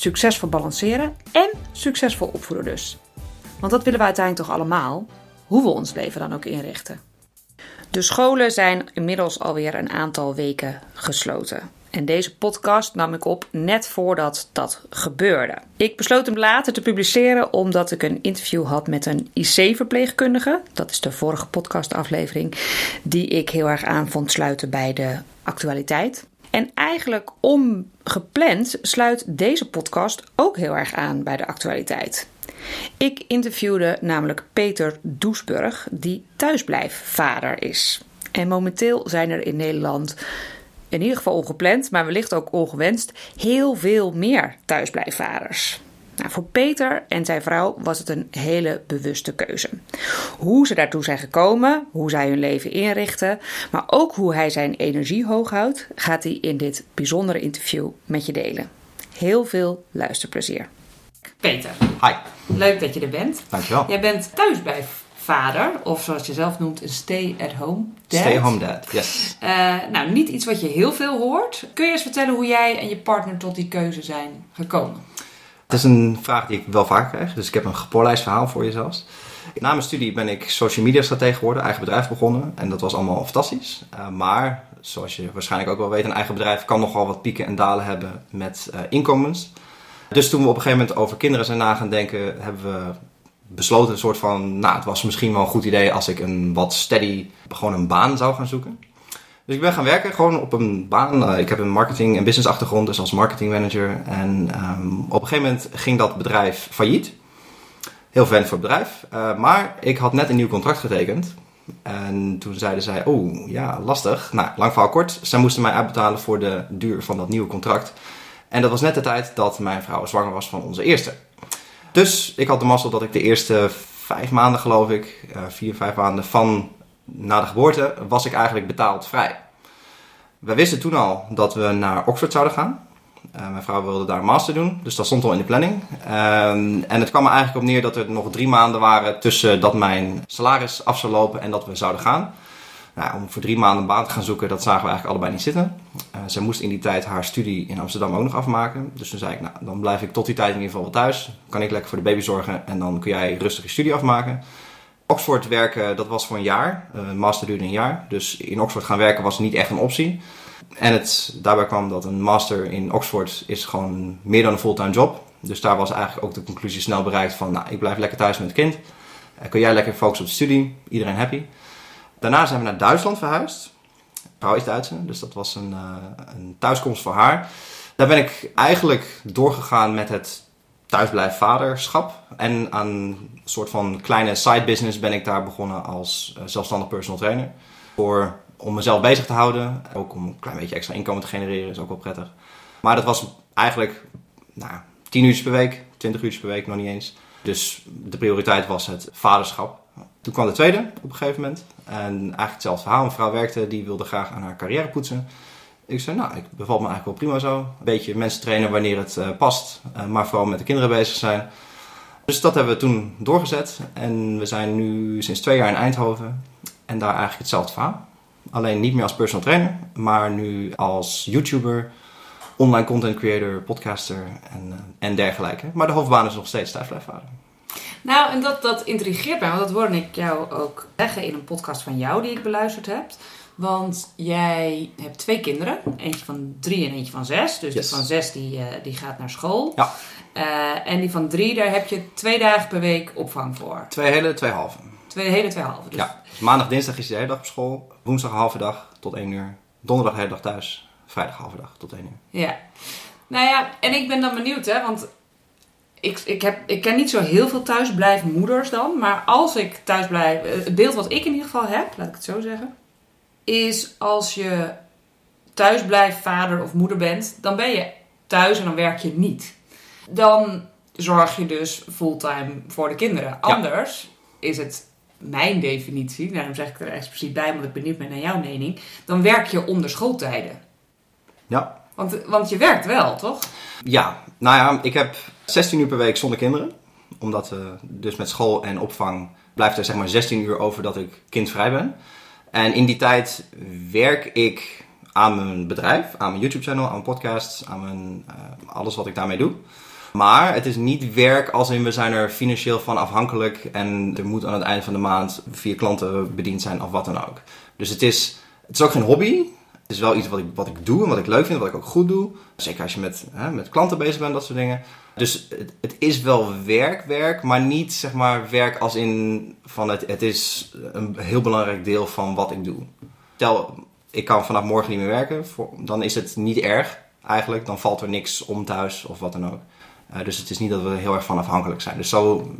Succesvol balanceren en succesvol opvoeden dus. Want dat willen we uiteindelijk toch allemaal, hoe we ons leven dan ook inrichten. De scholen zijn inmiddels alweer een aantal weken gesloten. En deze podcast nam ik op net voordat dat gebeurde. Ik besloot hem later te publiceren omdat ik een interview had met een IC-verpleegkundige. Dat is de vorige podcastaflevering, die ik heel erg aan vond sluiten bij de actualiteit. En eigenlijk ongepland sluit deze podcast ook heel erg aan bij de actualiteit. Ik interviewde namelijk Peter Doesburg, die thuisblijfvader is. En momenteel zijn er in Nederland, in ieder geval ongepland, maar wellicht ook ongewenst, heel veel meer thuisblijfvaders. Nou, voor Peter en zijn vrouw was het een hele bewuste keuze. Hoe ze daartoe zijn gekomen, hoe zij hun leven inrichten, maar ook hoe hij zijn energie hoog houdt, gaat hij in dit bijzondere interview met je delen. Heel veel luisterplezier. Peter. Hi. Leuk dat je er bent. Dankjewel. Jij bent thuisblijfvader, of zoals je zelf noemt, een stay-at-home dad. Stay home dad, yes. Uh, nou, niet iets wat je heel veel hoort. Kun je eens vertellen hoe jij en je partner tot die keuze zijn gekomen? Het is een vraag die ik wel vaak krijg, dus ik heb een gepolijst verhaal voor je zelfs. Na mijn studie ben ik social media stratege geworden, eigen bedrijf begonnen en dat was allemaal fantastisch. Uh, maar, zoals je waarschijnlijk ook wel weet, een eigen bedrijf kan nogal wat pieken en dalen hebben met uh, inkomens. Dus toen we op een gegeven moment over kinderen zijn na gaan denken, hebben we besloten een soort van, nou het was misschien wel een goed idee als ik een wat steady, gewoon een baan zou gaan zoeken. Dus ik ben gaan werken gewoon op een baan. ik heb een marketing- en business achtergrond, dus als marketingmanager. En um, op een gegeven moment ging dat bedrijf failliet. Heel fijn voor het bedrijf. Uh, maar ik had net een nieuw contract getekend. En toen zeiden zij, oh ja, lastig. Nou, lang verhaal kort. Zij moesten mij uitbetalen voor de duur van dat nieuwe contract. En dat was net de tijd dat mijn vrouw zwanger was van onze eerste. Dus ik had de mazzel dat ik de eerste vijf maanden, geloof ik, uh, vier, vijf maanden van na de geboorte, was ik eigenlijk betaald vrij. We wisten toen al dat we naar Oxford zouden gaan. Uh, mijn vrouw wilde daar een master doen, dus dat stond al in de planning. Uh, en het kwam er eigenlijk op neer dat er nog drie maanden waren tussen dat mijn salaris af zou lopen en dat we zouden gaan. Nou, om voor drie maanden een baan te gaan zoeken, dat zagen we eigenlijk allebei niet zitten. Uh, zij moest in die tijd haar studie in Amsterdam ook nog afmaken. Dus toen zei ik, nou, dan blijf ik tot die tijd in ieder geval wel thuis. Kan ik lekker voor de baby zorgen en dan kun jij rustig je studie afmaken. Oxford werken, dat was voor een jaar. Een master duurde een jaar. Dus in Oxford gaan werken was niet echt een optie. En het, daarbij kwam dat een master in Oxford is gewoon meer dan een fulltime job. Dus daar was eigenlijk ook de conclusie snel bereikt van, nou, ik blijf lekker thuis met het kind. kun jij lekker focussen op de studie, iedereen happy. Daarna zijn we naar Duitsland verhuisd. Vrouw is Duitse, dus dat was een, uh, een thuiskomst voor haar. Daar ben ik eigenlijk doorgegaan met het thuisblijfvaderschap. En aan een soort van kleine side business ben ik daar begonnen als uh, zelfstandig personal trainer. Voor, om mezelf bezig te houden. Ook om een klein beetje extra inkomen te genereren is ook wel prettig. Maar dat was eigenlijk nou, 10 uur per week, 20 uur per week nog niet eens. Dus de prioriteit was het vaderschap. Toen kwam de tweede op een gegeven moment. En eigenlijk hetzelfde verhaal. Een vrouw werkte, die wilde graag aan haar carrière poetsen. Ik zei, nou, ik bevalt me eigenlijk wel prima zo. Een beetje mensen trainen wanneer het uh, past, uh, maar vooral met de kinderen bezig zijn. Dus dat hebben we toen doorgezet. En we zijn nu sinds twee jaar in Eindhoven. En daar eigenlijk hetzelfde verhaal. Alleen niet meer als personal trainer, maar nu als YouTuber, online content creator, podcaster en, uh, en dergelijke. Maar de hoofdbaan is nog steeds thuisblijfvader. Nou, en dat, dat intrigeert mij, want dat hoorde ik jou ook zeggen in een podcast van jou die ik beluisterd heb. Want jij hebt twee kinderen, eentje van drie en eentje van zes. Dus yes. die van zes die, uh, die gaat naar school. Ja. Uh, en die van drie, daar heb je twee dagen per week opvang voor. Twee hele, twee halve. Twee hele, twee halve. Dus... Ja, dus maandag, dinsdag is de hele dag op school. Woensdag halve dag tot één uur. Donderdag de hele dag thuis. Vrijdag halve dag tot één uur. Ja. Nou ja, en ik ben dan benieuwd, hè, want ik, ik, heb, ik ken niet zo heel veel thuisblijfmoeders dan. Maar als ik thuis blijf, het beeld wat ik in ieder geval heb, laat ik het zo zeggen, is als je thuisblijf vader of moeder bent, dan ben je thuis en dan werk je niet. Dan zorg je dus fulltime voor de kinderen. Anders is het mijn definitie, daarom zeg ik er expliciet bij, want ik benieuwd ben naar jouw mening. Dan werk je onder schooltijden. Ja. Want, want je werkt wel, toch? Ja, nou ja, ik heb 16 uur per week zonder kinderen. Omdat uh, dus met school en opvang blijft er zeg maar 16 uur over dat ik kindvrij ben. En in die tijd werk ik aan mijn bedrijf, aan mijn YouTube-channel, aan mijn podcasts, aan mijn, uh, alles wat ik daarmee doe. Maar het is niet werk als in we zijn er financieel van afhankelijk en er moet aan het eind van de maand vier klanten bediend zijn of wat dan ook. Dus het is, het is ook geen hobby. Het is wel iets wat ik, wat ik doe en wat ik leuk vind, wat ik ook goed doe. Zeker als je met, hè, met klanten bezig bent, dat soort dingen. Dus het, het, is wel werk, werk, maar niet zeg maar werk als in van het, het is een heel belangrijk deel van wat ik doe. Stel, ik kan vanaf morgen niet meer werken, dan is het niet erg eigenlijk. Dan valt er niks om thuis of wat dan ook. Uh, dus het is niet dat we heel erg van afhankelijk zijn. Dus zo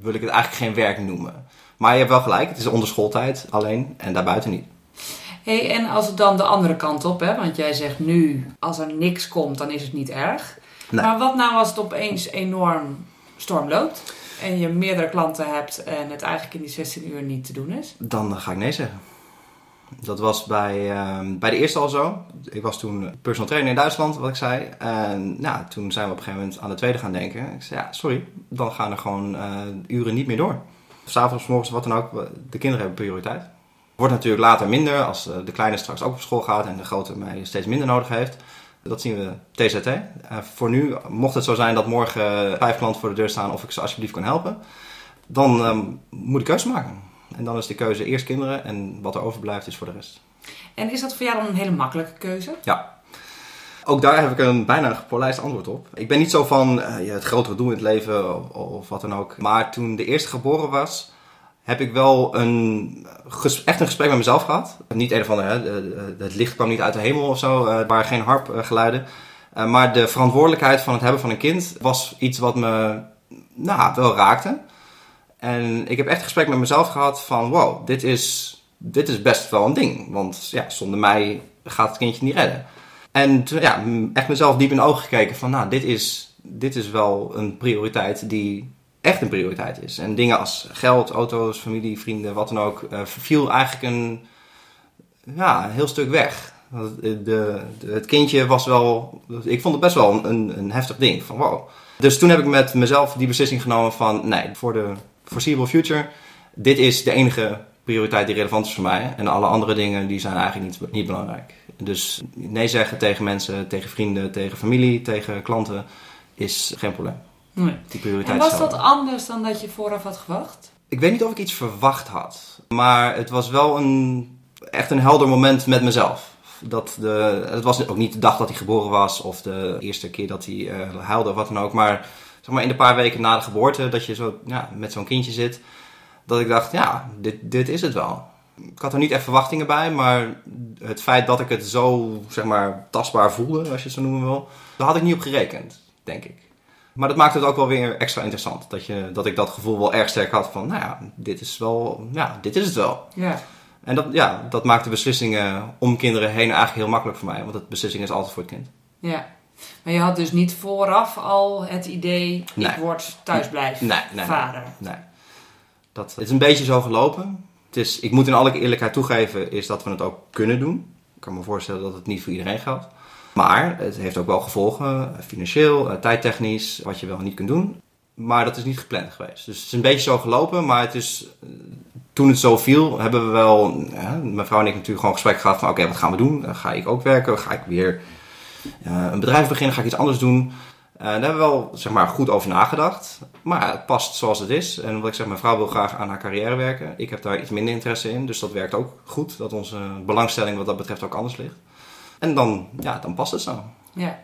wil ik het eigenlijk geen werk noemen. Maar je hebt wel gelijk, het is onder schooltijd alleen en daarbuiten niet. Hey, en als het dan de andere kant op, hè? want jij zegt nu, als er niks komt, dan is het niet erg. Nee. Maar wat nou als het opeens enorm storm loopt en je meerdere klanten hebt en het eigenlijk in die 16 uur niet te doen is? Dan ga ik nee zeggen. Dat was bij, uh, bij de eerste al zo. Ik was toen personal trainer in Duitsland, wat ik zei. En nou, toen zijn we op een gegeven moment aan de tweede gaan denken. Ik zei, ja, sorry, dan gaan er gewoon uh, uren niet meer door. S'avonds, morgens, wat dan ook. De kinderen hebben prioriteit. Wordt natuurlijk later minder als uh, de kleine straks ook op school gaat en de grote mij steeds minder nodig heeft. Dat zien we TZT. Uh, voor nu, mocht het zo zijn dat morgen vijf klanten voor de deur staan of ik ze alsjeblieft kan helpen, dan um, moet ik keuze maken. En dan is de keuze eerst kinderen en wat er overblijft is voor de rest. En is dat voor jou dan een hele makkelijke keuze? Ja. Ook daar heb ik een bijna gepolijst antwoord op. Ik ben niet zo van uh, het grotere doel in het leven of, of, wat dan ook. Maar toen de eerste geboren was, heb ik wel een, echt een gesprek met mezelf gehad. Niet een andere, hè, het licht kwam niet uit de hemel of zo, er waren geen harpgeluiden. Uh, maar de verantwoordelijkheid van het hebben van een kind was iets wat me nou, wel raakte. En ik heb echt een gesprek met mezelf gehad van wow, dit is, dit is best wel een ding. Want ja, zonder mij gaat het kindje niet redden. En ja, echt mezelf diep in de ogen gekeken van nou, dit is, dit is wel een prioriteit die echt een prioriteit is. En dingen als geld, auto's, familie, vrienden, wat dan ook, verviel eigenlijk een, ja, een heel stuk weg. De, de, het kindje was wel, ik vond het best wel een, een heftig ding van wow. Dus toen heb ik met mezelf die beslissing genomen van nee, voor de foreseeable future, dit is de enige prioriteit die relevant is voor mij. En alle andere dingen die zijn eigenlijk niet, niet belangrijk. Dus nee zeggen tegen mensen, tegen vrienden, tegen familie, tegen klanten is geen probleem. Nee. Die prioriteit en was dat anders dan dat je vooraf had gewacht? Ik weet niet of ik iets verwacht had. Maar het was wel een, echt een helder moment met mezelf. Dat de, het was ook niet de dag dat hij geboren was of de eerste keer dat hij uh, huilde of wat dan ook. Maar zeg maar in de paar weken na de geboorte, dat je zo ja, met zo'n kindje zit, dat ik dacht, ja, dit, dit is het wel. Ik had er niet echt verwachtingen bij, maar het feit dat ik het zo, zeg maar, tastbaar voelde, als je het zo noemen wil, daar had ik niet op gerekend, denk ik. Maar dat maakte het ook wel weer extra interessant. Dat, je, dat ik dat gevoel wel erg sterk had van, nou ja, dit is wel, ja, dit is het wel. Ja. En dat, ja, dat maakt de beslissingen om kinderen heen eigenlijk heel makkelijk voor mij. Want de beslissing is altijd voor het kind. Ja. Maar je had dus niet vooraf al het idee, Nee. ik word thuisblijf Nee, nee, vader. Nee. Dat, het is een beetje zo gelopen. Het is, ik moet in alle eerlijkheid toegeven, is dat we het ook kunnen doen. Ik kan me voorstellen dat het niet voor iedereen geldt. Maar het heeft ook wel gevolgen, eh, financieel, eh, tijdtechnisch, wat je wel niet kunt doen. Maar dat is niet gepland geweest. Dus het is een beetje zo gelopen, maar het is, eh, toen het zo viel, hebben we wel, ja, mijn vrouw en ik natuurlijk gewoon gesprek gehad van oké, wat gaan we doen? Ga ik ook werken? Ga ik weer een bedrijf beginnen? Ga ik iets anders doen? Daar hebben we wel zeg maar, goed over nagedacht. Maar het past zoals het is. En wat ik zeg, mijn vrouw wil graag aan haar carrière werken. Ik heb daar iets minder interesse in. Dus dat werkt ook goed. Dat onze belangstelling wat dat betreft ook anders ligt. En dan, ja, dan past het zo. Ja.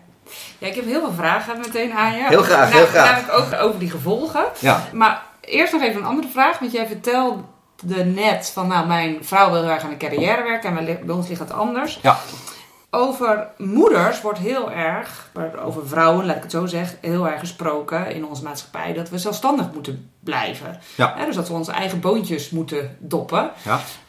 ja, ik heb heel veel vragen meteen aan je. Heel graag, heel graag. Namelijk ook over die gevolgen. Ja. Maar eerst nog even een andere vraag. Want jij vertelde net van, nou, mijn vrouw wil heel erg aan de carrière werken. En bij ons ligt het anders. Ja. Over moeders wordt heel erg, over vrouwen, laat ik het zo zeggen, heel erg gesproken in onze maatschappij dat we zelfstandig moeten blijven. Ja. dus dat we onze eigen boontjes moeten doppen.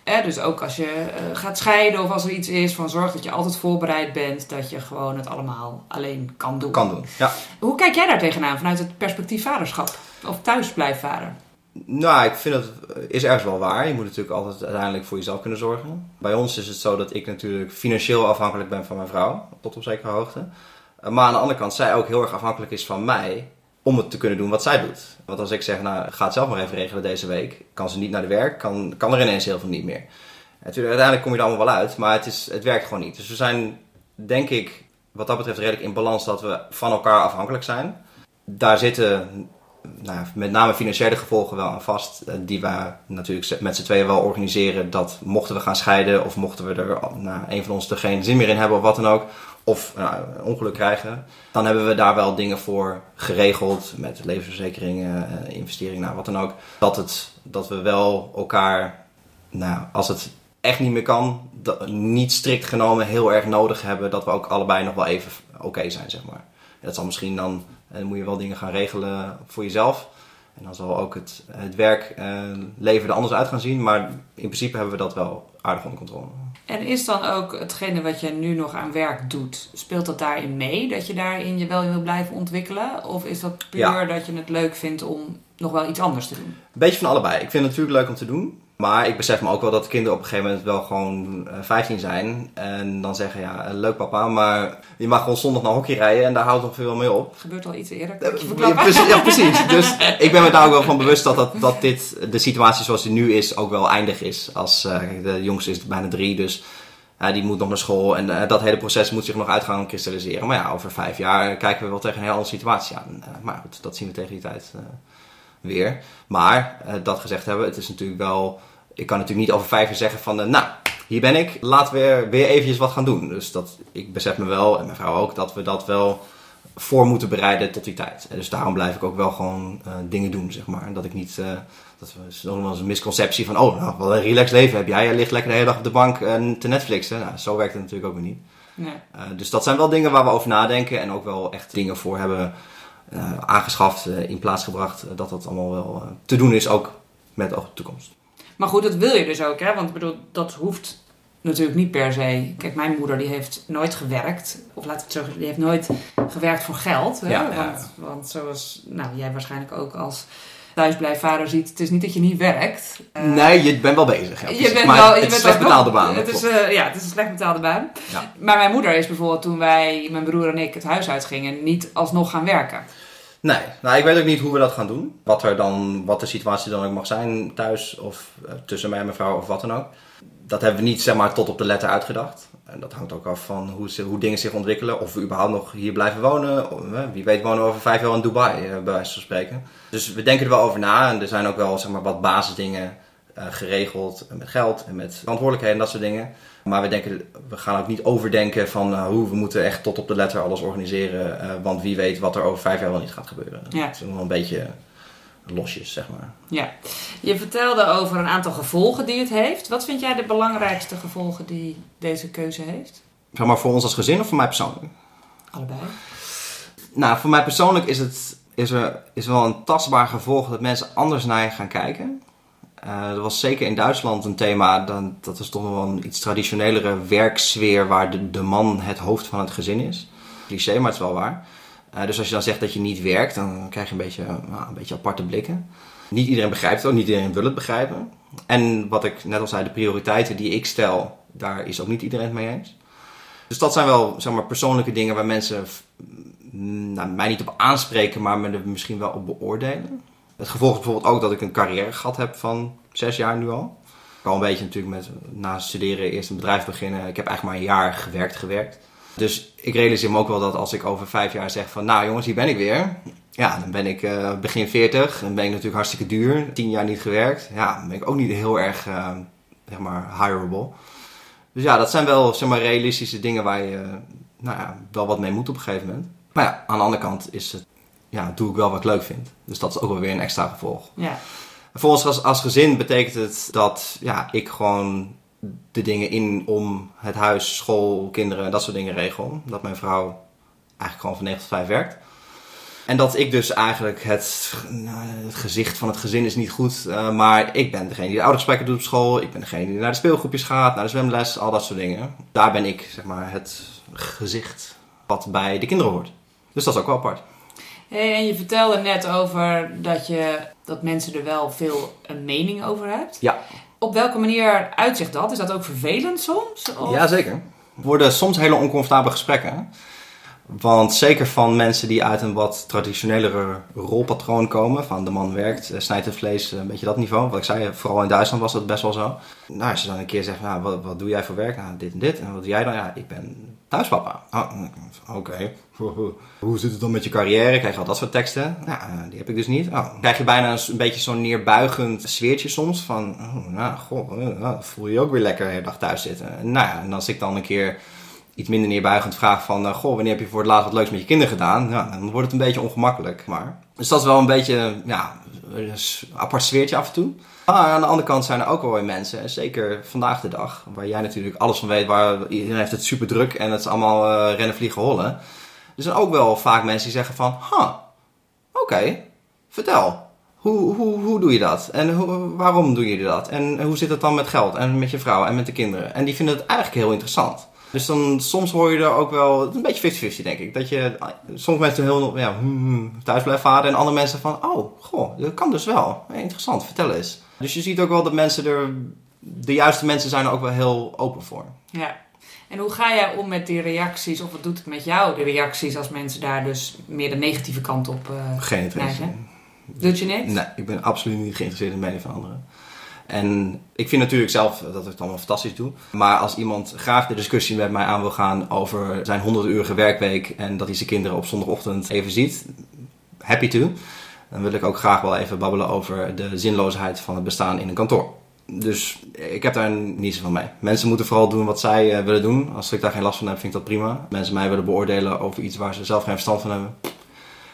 Ja. dus ook als je eh, gaat scheiden of als er iets is, van zorg dat je altijd voorbereid bent dat je gewoon het allemaal alleen kan doen. Kan doen, ja. Hoe kijk jij daar tegenaan vanuit het perspectief vaderschap? Of thuisblijfvader? Nou, ik vind dat is ergens wel waar. Je moet natuurlijk altijd uiteindelijk voor jezelf kunnen zorgen. Bij ons is het zo dat ik natuurlijk financieel afhankelijk ben van mijn vrouw, tot op zekere hoogte. Eh, maar aan de andere kant, zij ook heel erg afhankelijk is van mij om het te kunnen doen wat zij doet. Want als ik zeg, nou, ga het zelf maar even regelen deze week, kan ze niet naar de werk, kan, kan er ineens heel veel niet meer. Natuurlijk, uiteindelijk kom je er allemaal wel uit, maar het, is, het werkt gewoon niet. Dus we zijn, denk ik, wat dat betreft redelijk in balans dat we van elkaar afhankelijk zijn. Daar zitten nou, met name financiële gevolgen wel aan vast. Eh, die we natuurlijk met z'n tweeën wel organiseren. Dat mochten we gaan scheiden of mochten we er nou, een van ons er geen zin meer in hebben of wat dan ook. Of nou, een ongeluk krijgen. Dan hebben we daar wel dingen voor geregeld. Met levensverzekeringen, eh, investeringen, nou, wat dan ook. Dat, het, dat we wel elkaar, nou, als het echt niet meer kan, niet strikt genomen heel erg nodig hebben. Dat we ook allebei nog wel even oké zijn, zeg maar. Dat zal misschien dan en dan moet je wel dingen gaan regelen voor jezelf. En dan zal ook het, het werkleven uh, er anders uit gaan zien. Maar in principe hebben we dat wel aardig onder controle. En is dan ook hetgene wat je nu nog aan werk doet, speelt dat daarin mee? Dat je daarin je wel wil blijven ontwikkelen? Of is dat puur dat je het leuk vindt om nog wel iets anders te doen? Een beetje van allebei. Ik vind het natuurlijk leuk om te doen. Maar ik besef me ook wel dat kinderen op een gegeven moment wel gewoon 15 eh, zijn. En dan zeggen, ja, eh, leuk papa, maar je mag gewoon zondag naar hockey rijden en daar houdt nog veel mee op. Gebeurt al iets eerder. Ja, ja, precies, ja, precies. Dus ik ben me daar ook wel van bewust dat, dat, dat dit, de situatie zoals die nu is, ook wel eindig is. Als, uh, de jongste is bijna drie, dus uh, die moet nog naar school. En uh, dat hele proces moet zich nog uit gaan kristalliseren. Maar ja, over vijf jaar kijken we wel tegen een hele andere situatie aan. maar goed, dat zien we tegen die tijd weer. Maar, dat gezegd hebben, het is natuurlijk wel ik kan natuurlijk niet over vijf jaar zeggen van, uh, nou, hier ben ik, laten we weer eventjes wat gaan doen. Dus dat, ik besef me wel, en mijn vrouw ook, dat we dat wel voor moeten bereiden tot die tijd. En dus daarom blijf ik ook wel gewoon uh, dingen doen, zeg maar. Dat ik niet, uh, dat is nog wel eens een misconceptie van, oh, nou, wat een relaxed leven heb jij. Je ligt lekker de hele dag op de bank en te Netflixen. Nou, zo werkt het natuurlijk ook weer niet. Nee. dus dat zijn wel dingen waar we over nadenken en ook wel echt dingen voor hebben aangeschaft, in plaats gebracht. dat dat allemaal wel te doen is, ook met oog op de toekomst. Maar goed, dat wil je dus ook, hè? Want ik bedoel, dat hoeft natuurlijk niet per se. Kijk, mijn moeder die heeft nooit gewerkt. Of laat ik het zeggen, die heeft nooit gewerkt voor geld. Hè? Ja, want, want zoals nou, jij waarschijnlijk ook als thuisblijfvader ziet, het is niet dat je niet werkt. Uh, nee, je bent wel bezig. Ja, je bent maar wel, je het is een slecht betaalde baan. Het is, uh, ja, het is een slecht betaalde baan. Ja. Maar mijn moeder is bijvoorbeeld toen wij, mijn broer en ik, het huis uitgingen, niet alsnog gaan werken. Nee, nou, ik weet ook niet hoe we dat gaan doen. Wat, er dan, wat de situatie dan ook mag zijn thuis of uh, tussen mij en mijn vrouw of wat dan ook. Dat hebben we niet zeg maar tot op de letter uitgedacht. En dat hangt ook af van hoe, hoe dingen zich ontwikkelen. Of we überhaupt nog hier blijven wonen. Uh, wie weet wonen we over vijf jaar in Dubai, uh, bij wijze van spreken. Dus we denken er wel over na. En er zijn ook wel zeg maar, wat basisdingen geregeld. Met geld en met verantwoordelijkheden en dat soort dingen. Maar we, denken, we gaan ook niet overdenken van uh, hoe we moeten echt tot op de letter alles organiseren. Uh, want wie weet wat er over vijf jaar wel niet gaat gebeuren. Ja. Het is nog wel een beetje losjes, zeg maar. Ja. Je vertelde over een aantal gevolgen die het heeft. Wat vind jij de belangrijkste gevolgen die deze keuze heeft? Zeg maar voor ons als gezin of voor mij persoonlijk? Allebei. Nou, voor mij persoonlijk is het is er is wel een tastbaar gevolg dat mensen anders naar je gaan kijken. Uh, dat was zeker in Duitsland een thema. Dan, dat is toch nog wel een iets traditionelere werksfeer waar de, de man het hoofd van het gezin is. Cliché, maar het is wel waar. Uh, dus als je dan zegt dat je niet werkt, dan krijg je een beetje, uh, een beetje aparte blikken. Niet iedereen begrijpt het ook, niet iedereen wil het begrijpen. En wat ik net al zei, de prioriteiten die ik stel, daar is ook niet iedereen het mee eens. Dus dat zijn wel zeg maar, persoonlijke dingen waar mensen nou, mij niet op aanspreken, maar me er misschien wel op beoordelen. Het gevolg is bijvoorbeeld ook dat ik een carrière gehad heb van zes jaar nu al. Ik al een beetje natuurlijk met na studeren eerst een bedrijf beginnen. Ik heb eigenlijk maar een jaar gewerkt, gewerkt. Dus ik realiseer me ook wel dat als ik over vijf jaar zeg van... Nou jongens, hier ben ik weer. Ja, dan ben ik uh, begin 40. Dan ben ik natuurlijk hartstikke duur. Tien jaar niet gewerkt. Ja, dan ben ik ook niet heel erg, uh, zeg maar, hireable. Dus ja, dat zijn wel, zeg maar, realistische dingen waar je, nou ja, wel wat mee moet op een gegeven moment. Maar ja, aan de andere kant is het ja, doe ik wel wat ik leuk vind. Dus dat is ook wel weer een extra gevolg. Ja. Voor ons als, als gezin betekent het dat ja, ik gewoon de dingen in om het huis, school, kinderen, dat soort dingen regel. Dat mijn vrouw eigenlijk gewoon van 9 tot 5 werkt. En dat ik dus eigenlijk het, nou, het gezicht van het gezin is niet goed. Uh, maar ik ben degene die de oudergesprekken doet op school. Ik ben degene die naar de speelgroepjes gaat, naar de zwemles, al dat soort dingen. Daar ben ik, zeg maar, het gezicht wat bij de kinderen hoort. Dus dat is ook wel apart. Hey, en je vertelde net over dat, je, dat mensen er wel veel een mening over hebt. Ja. Op welke manier uitzicht dat? Is dat ook vervelend soms? Of? Ja, zeker. Het worden soms hele oncomfortabele gesprekken. Want zeker van mensen die uit een wat traditionelere rolpatroon komen, van de man werkt, eh, snijdt het vlees, een beetje dat niveau. Wat ik zei, vooral in Duitsland was dat best wel zo. Nou, als je dan een keer zegt, nou, wat, wat doe jij voor werk? Nou, dit en dit. En wat doe jij dan? Ja, ik ben thuispapa. Oh, Oké. Hoe zit het dan met je carrière? Krijg je al dat soort teksten? Nou, die heb ik dus niet. Oh. Krijg je bijna een, beetje zo'n neerbuigend sfeertje soms. Van, oh, nou, goh, voel je ook weer lekker de dag thuis zitten. Nou ja, en als ik dan een keer iets minder neerbuigend vraag van... Uh, goh, wanneer heb je voor het laatst wat leuks met je kinderen gedaan? Ja, dan wordt het een beetje ongemakkelijk. Maar. Dus dat is wel een beetje ja, een apart sfeertje af en toe. Maar aan de andere kant zijn er ook wel weer mensen, zeker vandaag de dag... waar jij natuurlijk alles van weet, waar iedereen heeft het super druk... en het is allemaal uh, rennen, vliegen, hollen. Er zijn ook wel vaak mensen die zeggen van... Ha, oké, vertel. Hoe, hoe, hoe doe je dat? En hoe, waarom doe je dat? En hoe zit het dan met geld en met je vrouw en met de kinderen? En die vinden het eigenlijk heel interessant. Dus dan, soms hoor je er ook wel, een beetje 50-50 denk ik. Dat je, soms mensen heel, ja, hmm, hmm, thuis blijft varen. En andere mensen van, oh, goh, dat kan dus wel. Interessant, vertel eens. Dus je ziet ook wel dat mensen er, de juiste mensen zijn er ook wel heel open voor. Ja. En hoe ga jij om met die reacties, of wat doet het met jou, de reacties, als mensen daar dus meer de negatieve kant op uh, Geen interesse. Doet je niks? Nee, ik ben absoluut niet geïnteresseerd in de mening van anderen. En ik vind natuurlijk zelf dat ik het allemaal fantastisch doe. Maar als iemand graag de discussie met mij aan wil gaan over zijn 100-urige werkweek en dat hij zijn kinderen op zondagochtend even ziet, happy to. Dan wil ik ook graag wel even babbelen over de zinloosheid van het bestaan in een kantoor. Dus ik heb daar niets van mee. Mensen moeten vooral doen wat zij eh, willen doen. Als ik daar geen last van heb, vind ik dat prima. Mensen mij willen beoordelen over iets waar ze zelf geen verstand van hebben,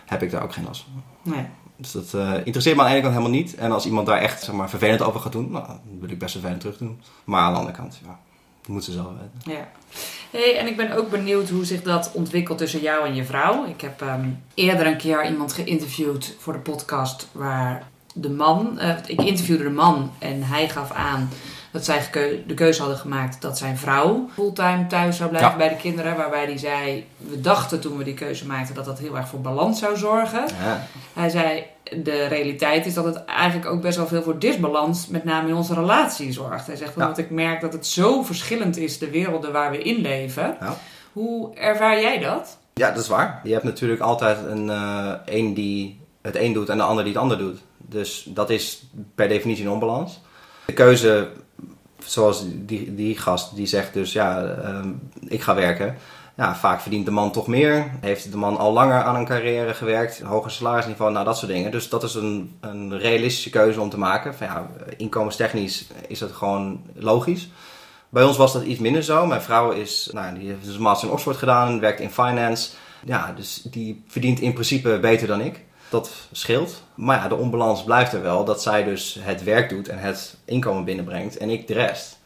heb ik daar ook geen last van. Nee. Dus dat uh, interesseert me aan de ene kant helemaal niet. En als iemand daar echt zeg maar, vervelend over gaat doen, nou, dan wil ik best vervelend terug doen. Maar aan de andere kant, ja, dat moet ze zelf weten. Ja. Hey, en ik ben ook benieuwd hoe zich dat ontwikkelt tussen jou en je vrouw. Ik heb um, eerder een keer iemand geïnterviewd voor de podcast waar de man, uh, ik interviewde de man en hij gaf aan dat zij de keuze hadden gemaakt dat zijn vrouw fulltime thuis zou blijven bij de kinderen. Waarbij hij zei, we dachten toen we die keuze maakten dat dat heel erg voor balans zou zorgen. Ja. Hij zei, de realiteit is dat het eigenlijk ook best wel veel voor disbalans, met name in onze relatie, zorgt. Hij zegt, omdat ik merk dat het zo verschillend is, de werelden waar we in leven. Hoe ervaar jij dat? Ja, dat is waar. Je hebt natuurlijk altijd een, uh, een die het een doet en de ander die het ander doet. Dus dat is per definitie een onbalans. De keuze zoals die, die gast die zegt dus ja, ehm, ik ga werken. Ja, vaak verdient de man toch meer. Heeft de man al langer aan een carrière gewerkt, hoger salarisniveau, nou dat soort dingen. Dus dat is een, een realistische keuze om te maken. Van, ja, inkomenstechnisch is dat gewoon logisch. Bij ons was dat iets minder zo. Mijn vrouw is, nou, die heeft dus een master in Oxford gedaan, werkt in finance. Ja, dus die verdient in principe beter dan ik dat scheelt. Maar ja, de onbalans blijft er wel. Dat zij dus het werk doet en het inkomen binnenbrengt en ik de rest.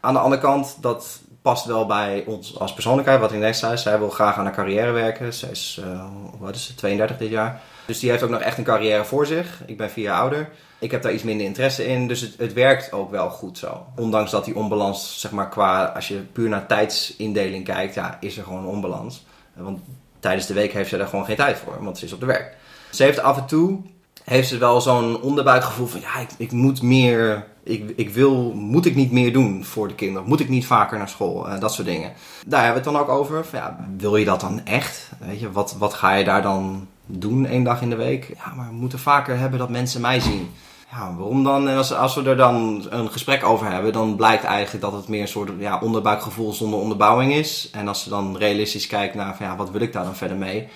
Aan de andere kant, dat past wel bij ons als persoonlijkheid. Wat ik net zei, zij wil graag aan haar carrière werken. Zij is, uh, wat is ze, 32 dit jaar. Dus die heeft ook nog echt een carrière voor zich. Ik ben vier jaar ouder. Ik heb daar iets minder interesse in. Dus het, het werkt ook wel goed zo. Ondanks dat die onbalans, zeg maar qua, als je puur naar tijdsindeling kijkt, ja, is er gewoon een onbalans. Want tijdens de week heeft ze daar gewoon geen tijd voor, want ze is op de werk. Ze heeft af en toe heeft ze wel zo'n onderbuikgevoel van ja, ik, ik moet meer, ik, ik wil, moet ik niet meer doen voor de kinderen? Moet ik niet vaker naar school? Uh, dat soort dingen. Daar hebben we het dan ook over. Van, ja, wil je dat dan echt? Weet je, wat, wat ga je daar dan doen één dag in de week? Ja, maar we moeten vaker hebben dat mensen mij zien. Ja, waarom dan? En als, als we er dan een gesprek over hebben, dan blijkt eigenlijk dat het meer een soort ja, onderbuikgevoel zonder onderbouwing is. En als ze dan realistisch kijkt naar van ja, wat wil ik daar dan verder mee?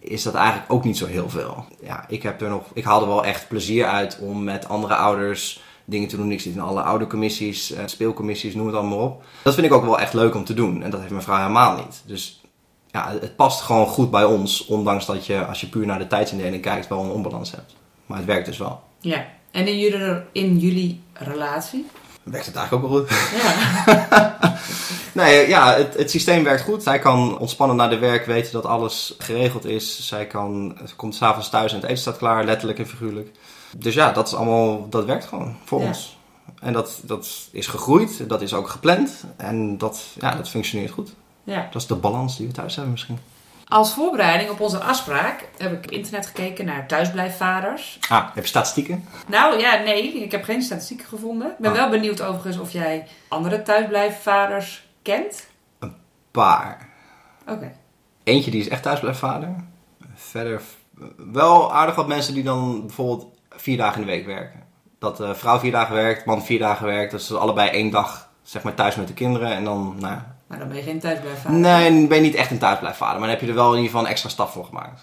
Is dat eigenlijk ook niet zo heel veel. Ja, ik, heb er nog, ik haal er wel echt plezier uit om met andere ouders dingen te doen. Ik zit in alle oudercommissies, uh, speelcommissies, noem het allemaal op. Dat vind ik ook wel echt leuk om te doen. En dat heeft mijn vrouw helemaal niet. Dus ja, het past gewoon goed bij ons. Ondanks dat je, als je puur naar de tijdsindeling kijkt, wel een onbalans hebt. Maar het werkt dus wel. Ja, en in jullie, in jullie relatie? Werkt het eigenlijk ook wel goed. Ja. Nee, ja, het, het systeem werkt goed. Zij kan ontspannen naar de werk, weten dat alles geregeld is. Zij kan, ze komt s'avonds thuis en het eten staat klaar, letterlijk en figuurlijk. Dus ja, dat is allemaal, dat werkt gewoon voor Ja. ons. En dat, dat is gegroeid, dat is ook gepland en dat, ja, dat functioneert goed. ja. Dat is de balans die we thuis hebben misschien. Als voorbereiding op onze afspraak heb ik op internet gekeken naar thuisblijfvaders. Ah, heb je statistieken? Nou ja, nee, ik heb geen statistieken gevonden. Ik ben Ah. wel benieuwd overigens of jij andere thuisblijfvaders kent. Paar. Oké. Eentje die is echt thuisblijfvader. Verder wel aardig wat mensen die dan bijvoorbeeld vier dagen in de week werken. Dat de vrouw vier dagen werkt, man vier dagen werkt. Dus ze allebei één dag zeg maar thuis met de kinderen. En dan, nou ja. Maar dan ben je geen thuisblijfvader. Nee, dan ben je niet echt een thuisblijfvader. Maar dan heb je er wel in ieder geval een extra stap voor gemaakt.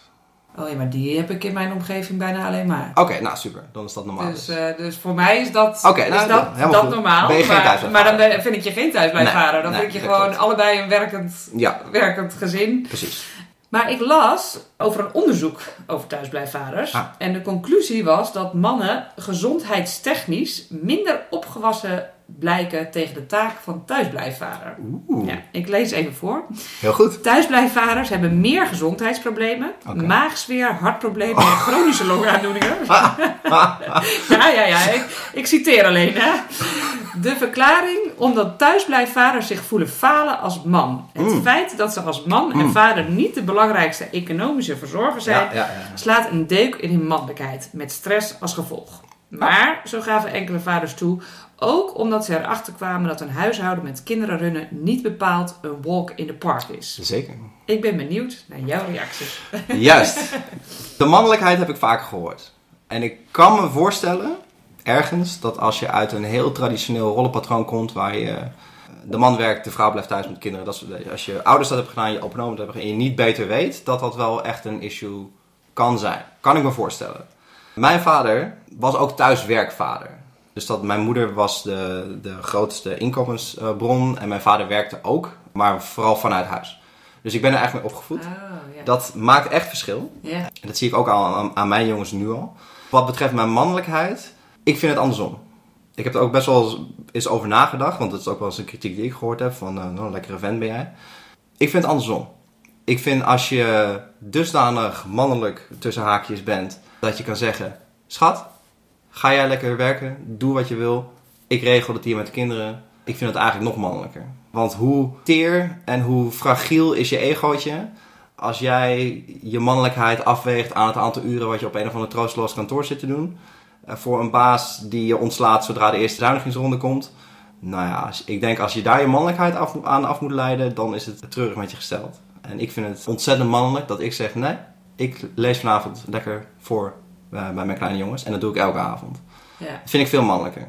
Oh ja, maar die heb ik in mijn omgeving bijna alleen maar. Oké, nou super. Dan is dat normaal. Dus, eh, dus voor mij is dat, Oké, is nou, dat, helemaal dat goed. normaal. Ben je geen maar, thuisblijfvader? maar dan ben- vind ik je geen thuisblijfvader. Nee, dan nee, vind ik je gewoon klopt. allebei een werkend, Ja, werkend gezin. precies. Maar ik las over een onderzoek over thuisblijfvaders. Ah. En de conclusie was dat mannen gezondheidstechnisch minder blijken tegen de taak van thuisblijfvader. Oeh, Ja, ik lees even voor. heel goed. Thuisblijfvaders hebben meer gezondheidsproblemen, maagzweer, hartproblemen en chronische longaandoeningen. ja, ja, ja, ik, ik citeer alleen. Hè. De verklaring omdat thuisblijfvaders zich voelen falen als man. Het Mm. feit dat ze als man en Mm. vader niet de belangrijkste economische verzorger zijn, Ja, ja, ja. slaat een deuk in hun mannelijkheid, met stress als gevolg. Maar, zo gaven enkele vaders toe, ook omdat ze erachter kwamen dat een huishouden met kinderen runnen niet bepaald een walk in the park is. Zeker. Ik ben benieuwd naar jouw reacties. Juist. De mannelijkheid heb ik vaker gehoord. En ik kan me voorstellen, ergens, dat als je uit een heel traditioneel rollenpatroon komt, waar je de man werkt, de vrouw blijft thuis met kinderen, dat als je ouders dat hebt gedaan, je openomen dat hebt gedaan, en je niet beter weet, dat dat wel echt een issue kan zijn. Kan ik me voorstellen. Mijn vader was ook thuiswerkvader. Dus dat mijn moeder was de, de grootste inkomensbron en mijn vader werkte ook, maar vooral vanuit huis. Dus ik ben er echt mee opgevoed. Oh. Dat maakt echt verschil. En dat zie ik ook al aan, aan mijn jongens nu al. Wat betreft mijn mannelijkheid, ik vind het andersom. Ik heb er ook best wel eens over nagedacht, want dat is ook wel eens een kritiek die ik gehoord heb: van eh, nou, een lekkere vent ben jij. Ik vind het andersom. Ik vind als je dusdanig mannelijk tussen haakjes bent, dat je kan zeggen: Schat, ga jij lekker werken, doe wat je wil. Ik regel het hier met de kinderen. Ik vind het eigenlijk nog mannelijker. Want hoe teer en hoe fragiel is je egootje als jij je mannelijkheid afweegt aan het aantal uren wat je op een of ander troosteloos kantoor zit te doen. eh, voor een baas die je ontslaat zodra de eerste zuinigingsronde komt. Nou ja, ik denk als je daar je mannelijkheid aan af moet leiden, dan is het treurig met je gesteld. En ik vind het ontzettend mannelijk dat ik zeg, nee, ik lees vanavond lekker voor eh, bij mijn kleine jongens. En dat doe ik elke avond. ja. Dat vind ik veel mannelijker.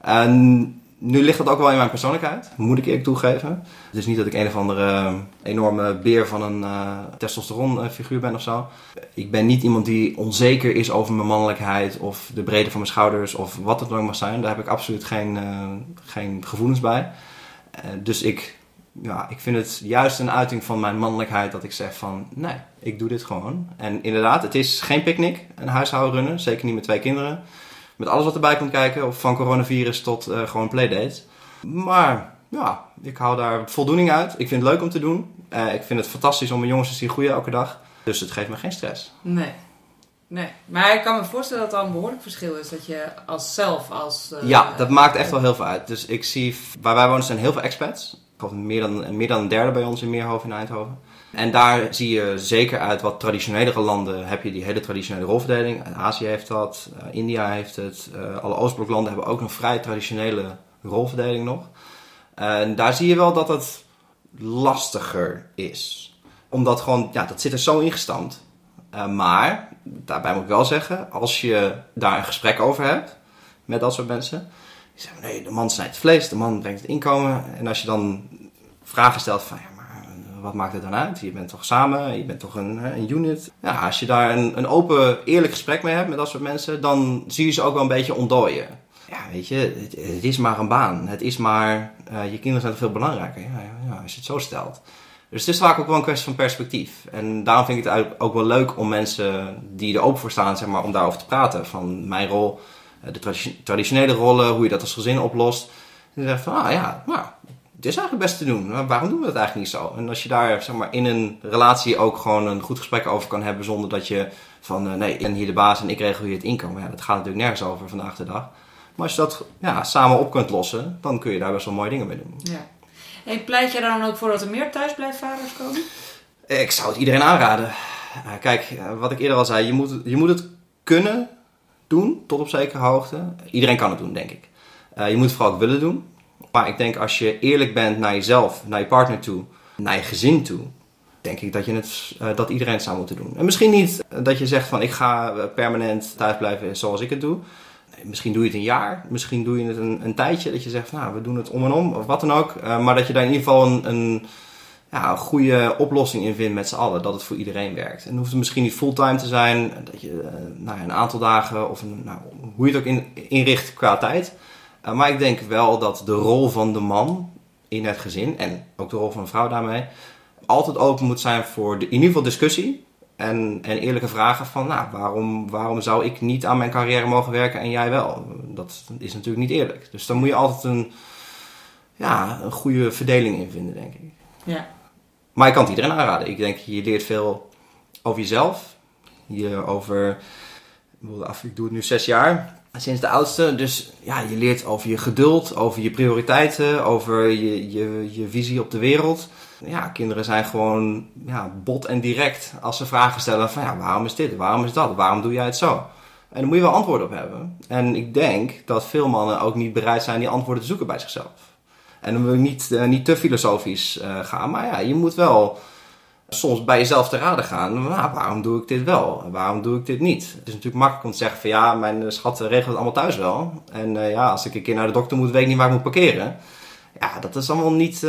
En nu ligt dat ook wel in mijn persoonlijkheid, moet ik eerlijk toegeven. Het is niet dat ik een of andere enorme beer van een eh testosteron eh, figuur ben of zo. Ik ben niet iemand die onzeker is over mijn mannelijkheid of de breedte van mijn schouders of wat het dan ook mag zijn. Daar heb ik absoluut geen, geen gevoelens bij. Dus ik, ja, ik vind het juist een uiting van mijn mannelijkheid dat ik zeg van nee, ik doe dit gewoon. En inderdaad, het is geen picknick, een huishouden runnen, zeker niet met twee kinderen. Met alles wat erbij komt kijken, of van coronavirus tot eh, gewoon playdates. Maar ja, ik hou daar voldoening uit. Ik vind het leuk om te doen. Eh, ik vind het fantastisch om mijn jongens te zien groeien elke dag. Dus het geeft me geen stress. Nee. Nee. Maar ik kan me voorstellen dat er een behoorlijk verschil is. Dat je als zelf, als... eh, Ja, dat maakt echt wel heel veel uit. Dus ik zie, waar wij wonen zijn heel veel expats. Geloof meer dan, meer dan een derde bij ons in Meerhoven in Eindhoven. En daar zie je zeker uit wat traditionelere landen heb je die hele traditionele rolverdeling. Azië heeft dat, eh, India heeft het. eh, alle Oostbloklanden hebben ook een vrij traditionele rolverdeling nog. En daar zie je wel dat het lastiger is. Omdat gewoon, ja, dat zit er zo ingestampt. Eh, maar, daarbij moet ik wel zeggen, als je daar een gesprek over hebt met dat soort mensen. Die zeggen, nee, de man snijdt vlees, de man brengt het inkomen. En als je dan vragen stelt van, ja, maar eh, wat maakt het dan uit? Je bent toch samen, je bent toch een, hè, een unit. Ja, als je daar een, een open, eerlijk gesprek mee hebt met dat soort mensen, dan zie je ze ook wel een beetje ontdooien. Ja, weet je, het, is maar een baan. Het is maar, eh, je kinderen zijn veel belangrijker. Ja, ja, ja, als je het zo stelt. Dus het is vaak ook wel een kwestie van perspectief. En daarom vind ik het ook wel leuk om mensen die er open voor staan, zeg maar, om daarover te praten. Van mijn rol, eh, de tradi- traditionele rollen, hoe je dat als gezin oplost. En je zegt van, ah ja, nou, het is eigenlijk best te doen. Maar waarom doen we dat eigenlijk niet zo? En als je daar zeg maar, in een relatie ook gewoon een goed gesprek over kan hebben zonder dat je van, eh, nee, ik ben hier de baas en ik regel hier het inkomen. Ja, dat gaat natuurlijk nergens over vandaag de dag. Maar als je dat ja, samen op kunt lossen, dan kun je daar best wel mooie dingen mee doen. Ja. En pleit jij er dan ook voor dat er meer thuisblijfvaders komen? Ik zou het iedereen aanraden. Uh, kijk, wat ik eerder al zei, je moet, je moet het kunnen doen, tot op zekere hoogte. Iedereen kan het doen, denk ik. Uh, je moet vooral ook willen doen. Maar ik denk als je eerlijk bent naar jezelf, naar je partner toe, naar je gezin toe, denk ik dat, je het, uh, dat iedereen het zou moeten doen. En misschien niet dat je zegt van ik ga permanent thuis blijven zoals ik het doe. Nee, misschien doe je het een jaar, misschien doe je het een, een tijdje. Dat je zegt nou, we doen het om en om, of wat dan ook. Maar dat je daar in ieder geval een, een, ja, een goede oplossing in vindt met z'n allen. Dat het voor iedereen werkt. En hoeft het misschien niet fulltime te zijn. Dat je uh, nou, een aantal dagen of nou, hoe je het ook in, inricht qua tijd. Uh, maar ik denk wel dat de rol van de man in het gezin en ook de rol van een vrouw daarmee altijd open moet zijn voor de, in ieder geval discussie en, en eerlijke vragen van nou, waarom, waarom zou ik niet aan mijn carrière mogen werken en jij wel? Dat is natuurlijk niet eerlijk. Dus dan moet je altijd een, ja, een goede verdeling in vinden, denk ik. Ja. Maar ik kan het iedereen aanraden. Ik denk, je leert veel over jezelf. Je over, ik doe het nu zes jaar sinds de oudste. Dus ja, je leert over je geduld, over je prioriteiten, over je, je, je visie op de wereld. Ja, kinderen zijn gewoon ja, bot en direct als ze vragen stellen van ja, waarom is dit, waarom is dat, waarom doe jij het zo? En daar moet je wel antwoorden op hebben. En ik denk dat veel mannen ook niet bereid zijn die antwoorden te zoeken bij zichzelf. En dan wil niet, uh, niet te filosofisch uh, gaan, maar ja, je moet wel soms bij jezelf te raden gaan. Nou, waarom doe ik dit wel? Waarom doe ik dit niet? Het is natuurlijk makkelijk om te zeggen van ja, mijn schat regelt het allemaal thuis wel. En ja, als ik een keer naar de dokter moet, weet ik niet waar ik moet parkeren. Ja, dat is allemaal niet,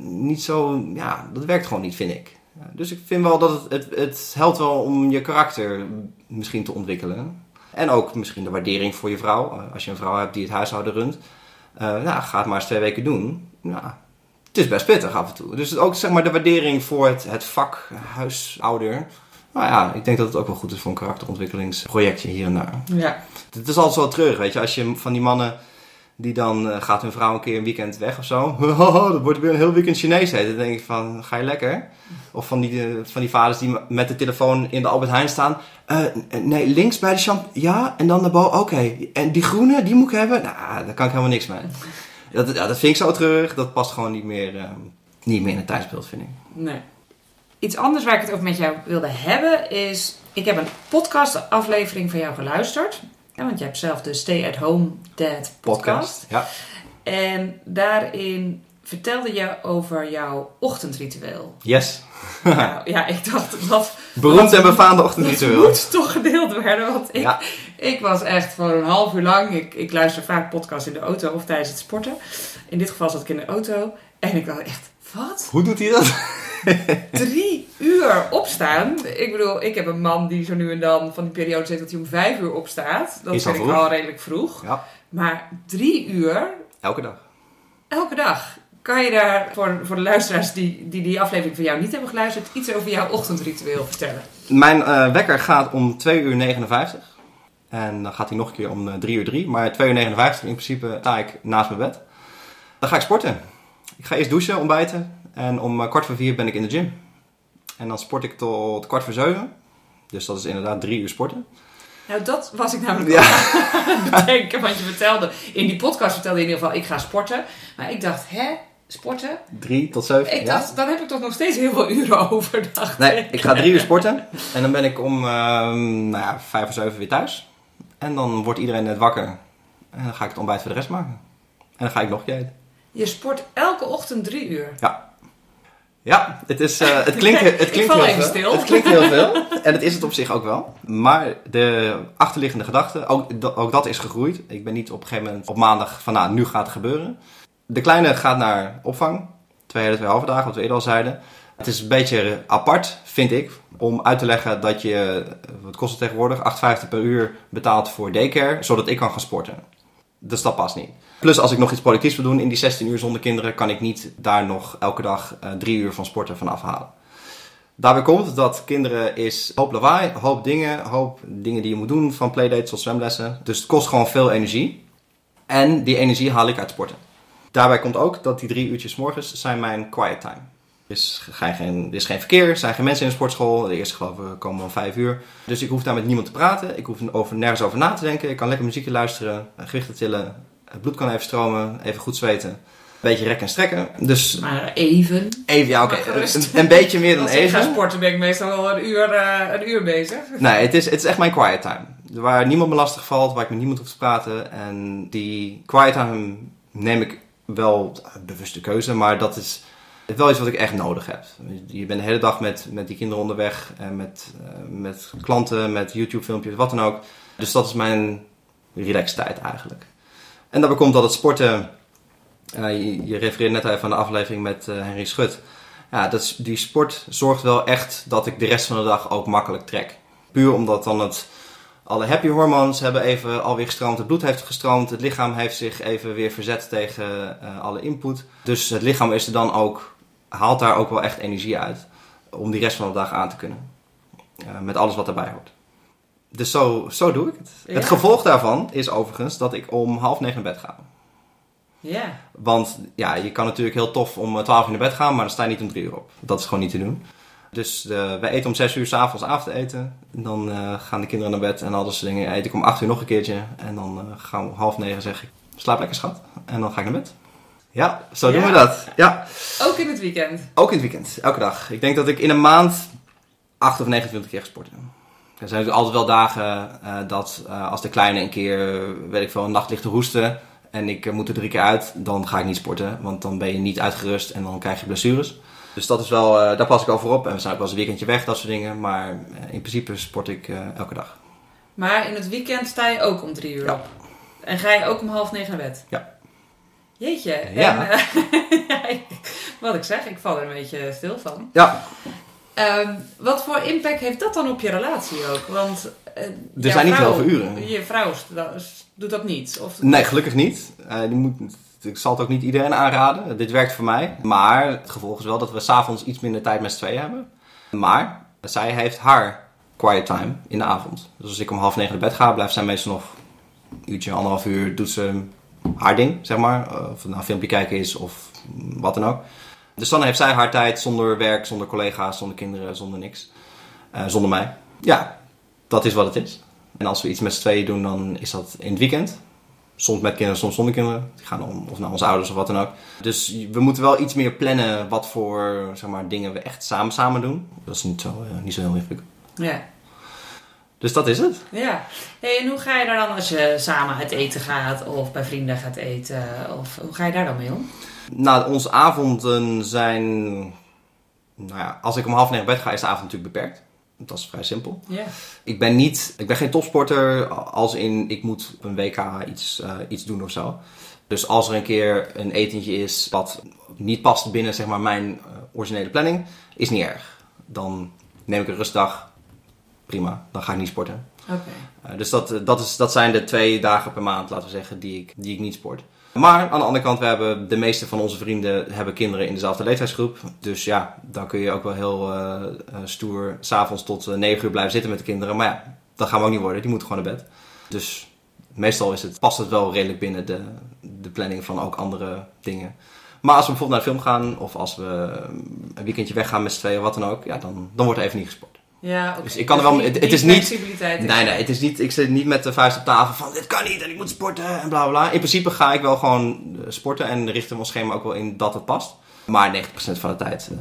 niet zo, ja, dat werkt gewoon niet, vind ik. Dus ik vind wel dat het, het, het helpt wel om je karakter misschien te ontwikkelen. En ook misschien de waardering voor je vrouw. Als je een vrouw hebt die het huishouden runt. Uh, nou, ga het maar eens twee weken doen. Nou, het is best pittig af en toe. Dus ook zeg maar de waardering voor het, het vak huisouder. Nou ja, ik denk dat het ook wel goed is voor een karakterontwikkelingsprojectje hier en daar. Ja. Het is altijd zo terug, weet je. Als je van die mannen die dan uh, gaat hun vrouw een keer een weekend weg of zo. dat wordt weer een heel weekend Chinees heet. Dan denk ik van, ga je lekker? Of van die, uh, van die vaders die met de telefoon in de Albert Heijn staan. Uh, nee, links bij de champ. Ja, en dan naar boven. Oké. En die groene, die moet ik hebben? Nou, daar kan ik helemaal niks mee. Dat, ja, dat vind ik zo terug. Dat past gewoon niet meer, uh, niet meer in het tijdsbeeld, vind ik. Nee. Iets anders waar ik het over met jou wilde hebben is... Ik heb een podcast aflevering van jou geluisterd. Ja, want je hebt zelf de Stay at Home Dad podcast. podcast ja. En daarin vertelde je over jouw ochtendritueel. Yes. nou, ja, ik dacht dat... Beroemd en befaamde ochtendritueel. Dat moet toch gedeeld worden. Want ik, ja. ik was echt voor een half uur lang... Ik, ik luister vaak podcasts in de auto of tijdens het sporten. In dit geval zat ik in de auto. En ik dacht echt, wat? Hoe doet hij dat? Drie uur opstaan. Ik bedoel, ik heb een man die zo nu en dan van die periode zegt dat hij om vijf uur opstaat. Dat Is vind ik al redelijk vroeg. Ja. Maar drie uur, Elke dag. elke dag. Kan je daar voor, voor de luisteraars die, die die aflevering van jou niet hebben geluisterd, iets over jouw ochtendritueel vertellen? Mijn uh, wekker gaat om 2 uur 59. En dan gaat hij nog een keer om uh, 3 uur 3. Maar 2 uur 59 in principe sta ik naast mijn bed. Dan ga ik sporten. Ik ga eerst douchen, ontbijten. En om uh, kwart voor vier ben ik in de gym. En dan sport ik tot kwart voor zeven. Dus dat is inderdaad drie uur sporten. Nou, dat was ik namelijk Ja. aan het bedenken. Want je vertelde, in die podcast vertelde je in ieder geval, ik ga sporten. Maar ik dacht, hè, sporten? Drie tot zeven. Ik ja. dacht, dan heb ik toch nog steeds heel veel uren over, dacht Nee, ik. ik ga drie uur sporten. En dan ben ik om ehm, nou ja, vijf of zeven weer thuis. En dan wordt iedereen net wakker. En dan ga ik het ontbijt voor de rest maken. En dan ga ik nog eten. Je sport elke ochtend drie uur. Ja, het, is, eh, het klinkt, het klinkt heel veel. stil. Het klinkt heel veel. En het is het op zich ook wel. Maar de achterliggende gedachte, ook, ook dat is gegroeid. Ik ben niet op een gegeven moment op maandag van nou, nu gaat het gebeuren. De kleine gaat naar opvang. Twee hele, twee halve dagen, wat we eerder al zeiden. Het is een beetje apart, vind ik, om uit te leggen dat je, wat kost het tegenwoordig, 8,50 per uur betaalt voor daycare, zodat ik kan gaan sporten. Dus dat past niet. Plus als ik nog iets productiefs wil doen in die 16 uur zonder kinderen, kan ik niet daar nog elke dag eh, drie uur van sporten van afhalen. Daarbij komt dat kinderen is hoop lawaai, hoop dingen, hoop dingen die je moet doen, van playdates tot zwemlessen. Dus het kost gewoon veel energie. En die energie haal ik uit sporten. Daarbij komt ook dat die drie uurtjes morgens zijn mijn quiet time. Er is, geen, er is geen verkeer, er zijn geen mensen in de sportschool. De eerste geloof ik komen om vijf uur. Dus ik hoef daar met niemand te praten. Ik hoef over, nergens over na te denken. Ik kan lekker muziekje luisteren, gewichten tillen. Het bloed kan even stromen, even goed zweten. Een beetje rekken en strekken. Dus Maar even. even, ja oké, gerust. een, een beetje meer dan Als ik ga even. sporten ben ik meestal wel een uur, eh, een uur bezig. Nee, het is, het is echt mijn quiet time. Waar niemand me lastig valt, waar ik met niemand hoef te praten. En die quiet time neem ik wel een bewuste keuze, maar dat is wel iets wat ik echt nodig heb. Je bent de hele dag met, met die kinderen onderweg en met, eh, met klanten, met YouTube filmpjes, wat dan ook. Dus dat is mijn relax tijd eigenlijk. En daarbij komt dat het sporten, eh, je, je refereert net even aan de aflevering met eh, Henry Schut. Ja, dat die sport zorgt wel echt dat ik de rest van de dag ook makkelijk trek. Puur omdat dan het, alle happy hormones hebben even alweer gestroomd. Het bloed heeft gestroomd. Het lichaam heeft zich even weer verzet tegen eh, alle input. Dus het lichaam is er dan ook, haalt daar ook wel echt energie uit. Om die rest van de dag aan te kunnen. Met alles wat erbij hoort. Dus zo, zo doe ik het. Ja. Het gevolg daarvan is overigens dat ik om half negen naar bed ga. Ja. Want ja, je kan natuurlijk heel tof om eh, 12 uur naar bed gaan, maar dan sta je niet om 3 uur op. Dat is gewoon niet te doen. Dus eh, wij eten om 6 uur s'avonds avondeten. Dan eh, gaan de kinderen naar bed en al dat soort dingen. Eet ik om 8 uur nog een keertje. En dan gaan we om half negen zeg ik, slaap lekker schat. En dan ga ik naar bed. Ja, zo doen we dat. Ja, Ook in het weekend. ook in het weekend, elke dag. Ik denk dat ik in een maand 8 of 29 keer gesport heb. Er zijn natuurlijk altijd wel dagen eh, dat eh, als de kleine een keer, eh, weet ik veel, een nacht ligt te hoesten en ik moet er drie keer uit, dan ga ik niet sporten. Want dan ben je niet uitgerust en dan krijg je blessures. Dus dat is wel, daar pas ik al voor op. En we zijn ook wel eens een weekendje weg, dat soort dingen. Maar in principe sport ik elke dag. Maar in het weekend sta je ook om drie uur Ja. op. En ga je ook om half negen naar bed? Ja. Jeetje. Ja. En, wat ik zeg, ik val er een beetje stil van. Ja, Ehm, wat voor impact heeft dat dan op je relatie ook? Want eh, jouw zijn niet vrouw- heel veel uren. Je vrouw doet dat niet? Of, nee, gelukkig niet. Eh, die moet, ik zal het ook niet iedereen aanraden. Dit werkt voor mij. Maar het gevolg is wel dat we s'avonds iets minder tijd met z'n tweeën hebben. Maar zij heeft haar quiet time in de avond. Dus als ik om half negen naar bed ga, blijft zij meestal nog een uurtje, anderhalf uur, doet ze haar ding, zeg maar. Eh, Of het nou een filmpje kijken is of wat dan ook. Dus dan heeft zij haar tijd zonder werk, zonder collega's, zonder kinderen, zonder niks. Eh, zonder mij. Ja, dat is wat het is. En als we iets met z'n tweeën doen, dan is dat in het weekend. Soms met kinderen, soms zonder kinderen. Die gaan om, of naar onze ouders of wat dan ook. Dus we moeten wel iets meer plannen wat voor zeg maar, dingen we echt samen samen doen. Dat is niet zo, eh, niet zo heel ingewikkeld. Ja. Dus dat is het. Ja. Hey, en hoe ga je daar dan als je samen uit eten gaat of bij vrienden gaat eten? Of hoe ga je daar dan mee om? Nou, onze avonden zijn... Nou ja, als ik om half negen bed ga, is de avond natuurlijk beperkt. Dat is vrij simpel. Ik ben niet, ik ben geen topsporter als in ik moet op een WK iets, eh, iets doen of zo. Dus als er een keer een etentje is wat niet past binnen zeg maar, mijn eh, originele planning, is niet erg. Dan neem ik een rustdag. Prima, dan ga ik niet sporten. Oké. Eh, dus dat, dat, is, dat zijn de twee dagen per maand, laten we zeggen, die ik, die ik niet sport. Maar aan de andere kant, we hebben de meeste van onze vrienden hebben kinderen in dezelfde leeftijdsgroep. Dus ja, dan kun je ook wel heel eh, stoer s'avonds tot eh, 9 uur blijven zitten met de kinderen. Maar ja, dat gaan we ook niet worden. Die moeten gewoon naar bed. Dus meestal is het, past het wel redelijk binnen de, de planning van ook andere dingen. Maar als we bijvoorbeeld naar de film gaan of als we een weekendje weggaan met z'n tweeën, wat dan ook, ja, dan, dan wordt er even niet. Ja, oké. Dus ik kan er wel- het- is niet- Nee, nee, het is niet, ik zit niet met de vuist op tafel van dit kan niet en ik moet sporten en bla bla. In principe ga ik wel gewoon eh, sporten en richten mijn schema ook wel in dat het past. Maar 90% van de tijd eh,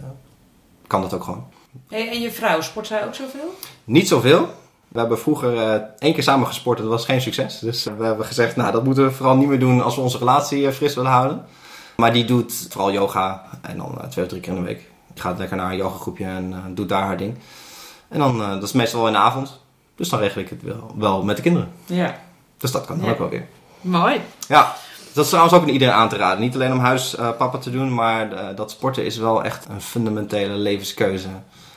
kan dat ook gewoon. Hey, en je vrouw, sport zij ook zoveel? Niet zoveel. We hebben vroeger eh, één keer samen gesport dat was geen succes. Dus we hebben gezegd, nou dat moeten we vooral niet meer doen als we onze relatie fris willen houden. Maar die doet vooral yoga en dan twee of drie keer in de week. Die gaat lekker naar een yogagroepje en doet daar haar ding. En dan, eh, dat is meestal wel in de avond. Dus dan regel ik het wel, wel met de kinderen. Ja. Dus dat kan dan Ja. ook wel weer. Mooi. Ja, dat is trouwens ook aan iedereen aan te raden. Niet alleen om huispapa te doen, maar eh, dat sporten is wel echt een fundamentele levenskeuze.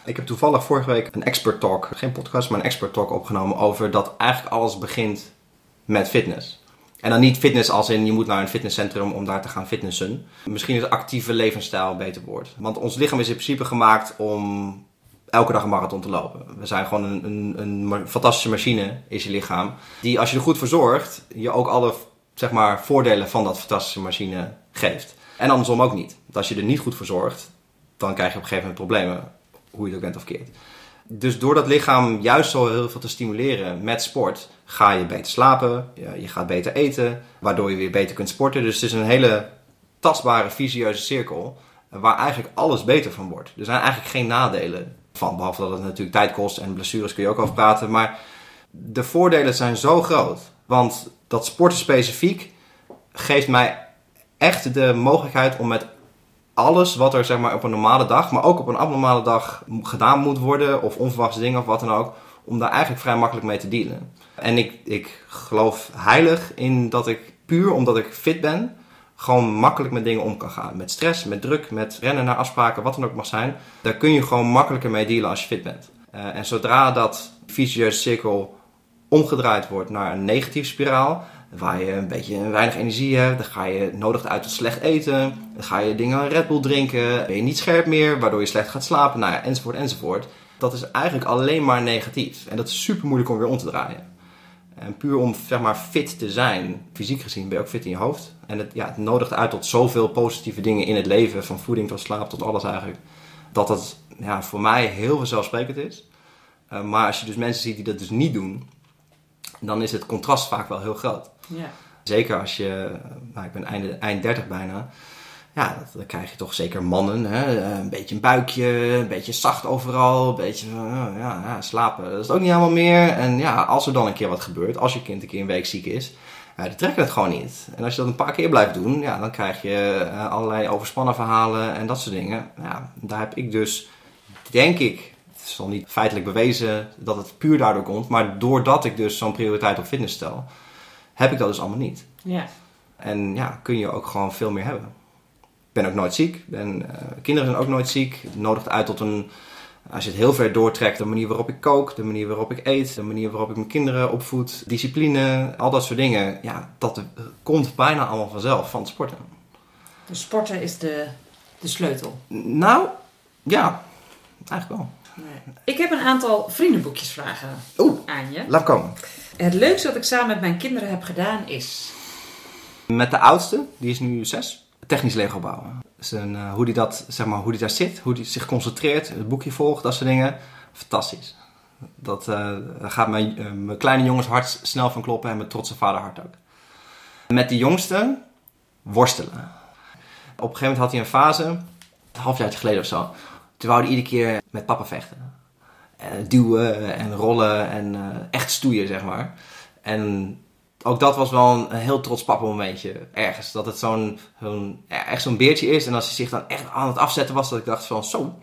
Ik heb toevallig vorige week een expert talk, geen podcast, maar een expert talk opgenomen over dat eigenlijk alles begint met fitness. En dan niet fitness als in je moet naar een fitnesscentrum om daar te gaan fitnessen. Misschien is actieve levensstijl een beter woord. Want ons lichaam is in principe gemaakt om elke dag een marathon te lopen. We zijn gewoon een, een, een fantastische machine, is je lichaam. Die als je er goed voor zorgt, je ook alle zeg maar, voordelen van dat fantastische machine geeft. En andersom ook niet. Want als je er niet goed voor zorgt, dan krijg je op een gegeven moment problemen, hoe je het ook bent of keert. Dus door dat lichaam juist zo heel veel te stimuleren met sport, ga je beter slapen, je gaat beter eten, waardoor je weer beter kunt sporten. Dus het is een hele tastbare, visieuze cirkel, waar eigenlijk alles beter van wordt. Er zijn eigenlijk geen nadelen van, behalve dat het natuurlijk tijd kost en blessures kun je ook over praten. Maar de voordelen zijn zo groot, want dat sporten specifiek geeft mij echt de mogelijkheid om met alles wat er zeg maar, op een normale dag, maar ook op een abnormale dag gedaan moet worden, of onverwachte dingen of wat dan ook, om daar eigenlijk vrij makkelijk mee te dealen. En ik, ik geloof heilig in dat ik puur omdat ik fit ben, gewoon makkelijk met dingen om kan gaan. Met stress, met druk, met rennen naar afspraken, wat dan ook mag zijn. Daar kun je gewoon makkelijker mee dealen als je fit bent. Uh, en zodra dat vicieuze cirkel omgedraaid wordt naar een negatieve spiraal, waar je een beetje weinig energie hebt, dan ga je nodig uit tot slecht eten, dan ga je dingen Red Bull drinken, ben je niet scherp meer, waardoor je slecht gaat slapen, nou ja, enzovoort, enzovoort. Dat is eigenlijk alleen maar negatief. En dat is super moeilijk om weer om te draaien. En puur om zeg maar, fit te zijn, fysiek gezien ben je ook fit in je hoofd. En het, ja, het nodigt uit tot zoveel positieve dingen in het leven, van voeding tot slaap tot alles eigenlijk. Dat dat ja, voor mij heel vanzelfsprekend is. Uh, maar als je dus mensen ziet die dat dus niet doen, dan is het contrast vaak wel heel groot. Ja. Zeker als je, nou, ik ben eind, eind 30 bijna. Ja, dan krijg je toch zeker mannen. Hè? Een beetje een buikje, een beetje zacht overal, een beetje ja, ja, slapen. Dat is ook niet helemaal meer. En ja, als er dan een keer wat gebeurt, als je kind een keer een week ziek is, ja, die trekken het gewoon niet. En als je dat een paar keer blijft doen, ja, dan krijg je uh, allerlei overspannen verhalen en dat soort dingen. Ja, daar heb ik dus, denk ik, het is al niet feitelijk bewezen dat het puur daardoor komt, maar doordat ik dus zo'n prioriteit op fitness stel, heb ik dat dus allemaal niet. Ja. En ja, kun je ook gewoon veel meer hebben. Ik ben ook nooit ziek. Ben, uh, kinderen zijn ook nooit ziek. Het nodigt uit tot een, als je het heel ver doortrekt, de manier waarop ik kook, de manier waarop ik eet, de manier waarop ik mijn kinderen opvoed, discipline, al dat soort dingen. Ja, dat komt bijna allemaal vanzelf van het sporten. Dus sporten is de, de sleutel? Nou, ja, eigenlijk wel. Nee. Ik heb een aantal vriendenboekjesvragen aan je. Laat komen. Het leukste wat ik samen met mijn kinderen heb gedaan is. Met de oudste, die is nu zes, technisch Lego bouwen. Dus uh, hoe die dat, zeg maar, hoe die daar zit, hoe die zich concentreert, het boekje volgt, dat soort dingen. Fantastisch. Dat uh, gaat mijn, uh, mijn kleine jongens hart snel van kloppen en mijn trotse vader hart ook. Met de jongste worstelen. Op een gegeven moment had hij een fase, een halfjaartje geleden of zo. Toen wou hij iedere keer met papa vechten. En duwen en rollen en echt stoeien, zeg maar. En ook dat was wel een, heel trots papa momentje ergens. Dat het zo'n, zo'n ja, echt zo'n beertje is. En als hij zich dan echt aan het afzetten was, dat ik dacht van zo,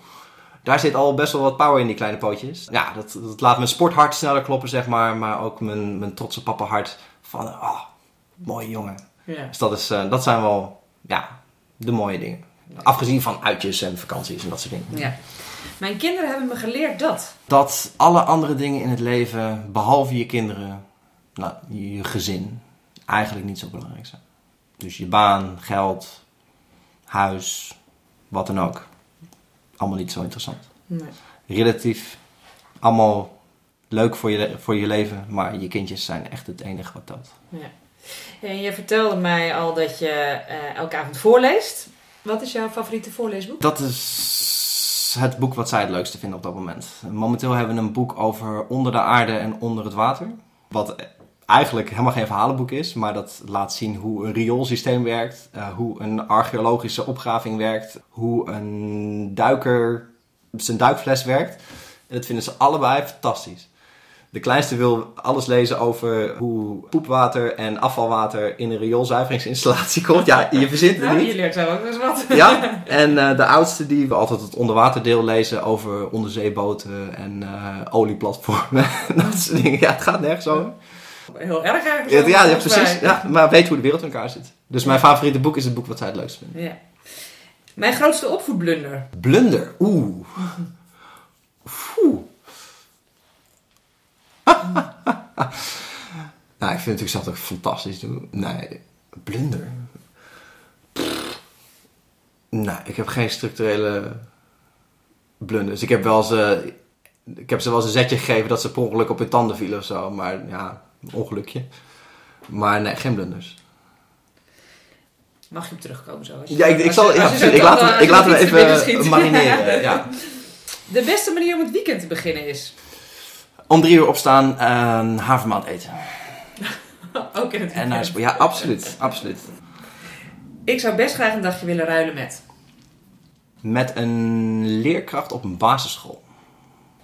daar zit al best wel wat power in die kleine pootjes. Ja, dat, dat laat mijn sporthart sneller kloppen, zeg maar. Maar ook mijn, mijn trotse papa hart van, oh, mooie jongen. Ja. Dus dat, is, uh, dat zijn wel, ja, de mooie dingen. Afgezien van uitjes en vakanties en dat soort dingen. Ja. Mijn kinderen hebben me geleerd dat. Dat alle andere dingen in het leven, behalve je kinderen, nou, je gezin, eigenlijk niet zo belangrijk zijn. Dus je baan, geld, huis, wat dan ook. Allemaal niet zo interessant. Nee. Relatief, allemaal leuk voor je, voor je leven, maar je kindjes zijn echt het enige wat telt. Ja. En je vertelde mij al dat je uh, elke avond voorleest. Wat is jouw favoriete voorleesboek? Dat is het boek wat zij het leukste vinden op dat moment. Momenteel hebben we een boek over onder de aarde en onder het water. Wat eigenlijk helemaal geen verhalenboek is, maar dat laat zien hoe een rioolsysteem werkt, uh, hoe een archeologische opgraving werkt, hoe een duiker zijn duikfles werkt. En dat vinden ze allebei fantastisch. De kleinste wil alles lezen over hoe poepwater en afvalwater in een rioolzuiveringsinstallatie komt. Ja, je verzint het niet. je leert zo ook eens wat. Ja, en uh, de oudste die wil altijd het onderwaterdeel lezen over onderzeeboten en uh, olieplatformen. dat soort dingen. Ja, het gaat nergens over. Heel erg eigenlijk. Ja, ja, precies. Ja, maar weet hoe de wereld in elkaar zit. Dus mijn favoriete boek is het boek wat zij het leukst vinden. Ja. Mijn grootste opvoedblunder. Blunder? Oeh. Oeh. nou, ik vind het natuurlijk zelf ook fantastisch doen. Nee, blunder. Nou, ik heb geen structurele blunders. Ik heb wel ze, ik heb ze wel eens een zetje gegeven dat ze per ongeluk op hun tanden vielen of zo. Maar ja, ongelukje. Maar nee, geen blunders. Mag je op terugkomen zo? Als je, Ja, ik, ik, zal, ja, ik laat hem, ik laat hem even marineren. Ja. De beste manier om het weekend te beginnen is... Om drie uur opstaan en havermout eten. Ook in het En. Ja, absoluut. absoluut. Ik zou best graag een dagje willen ruilen met. Met een leerkracht op een basisschool.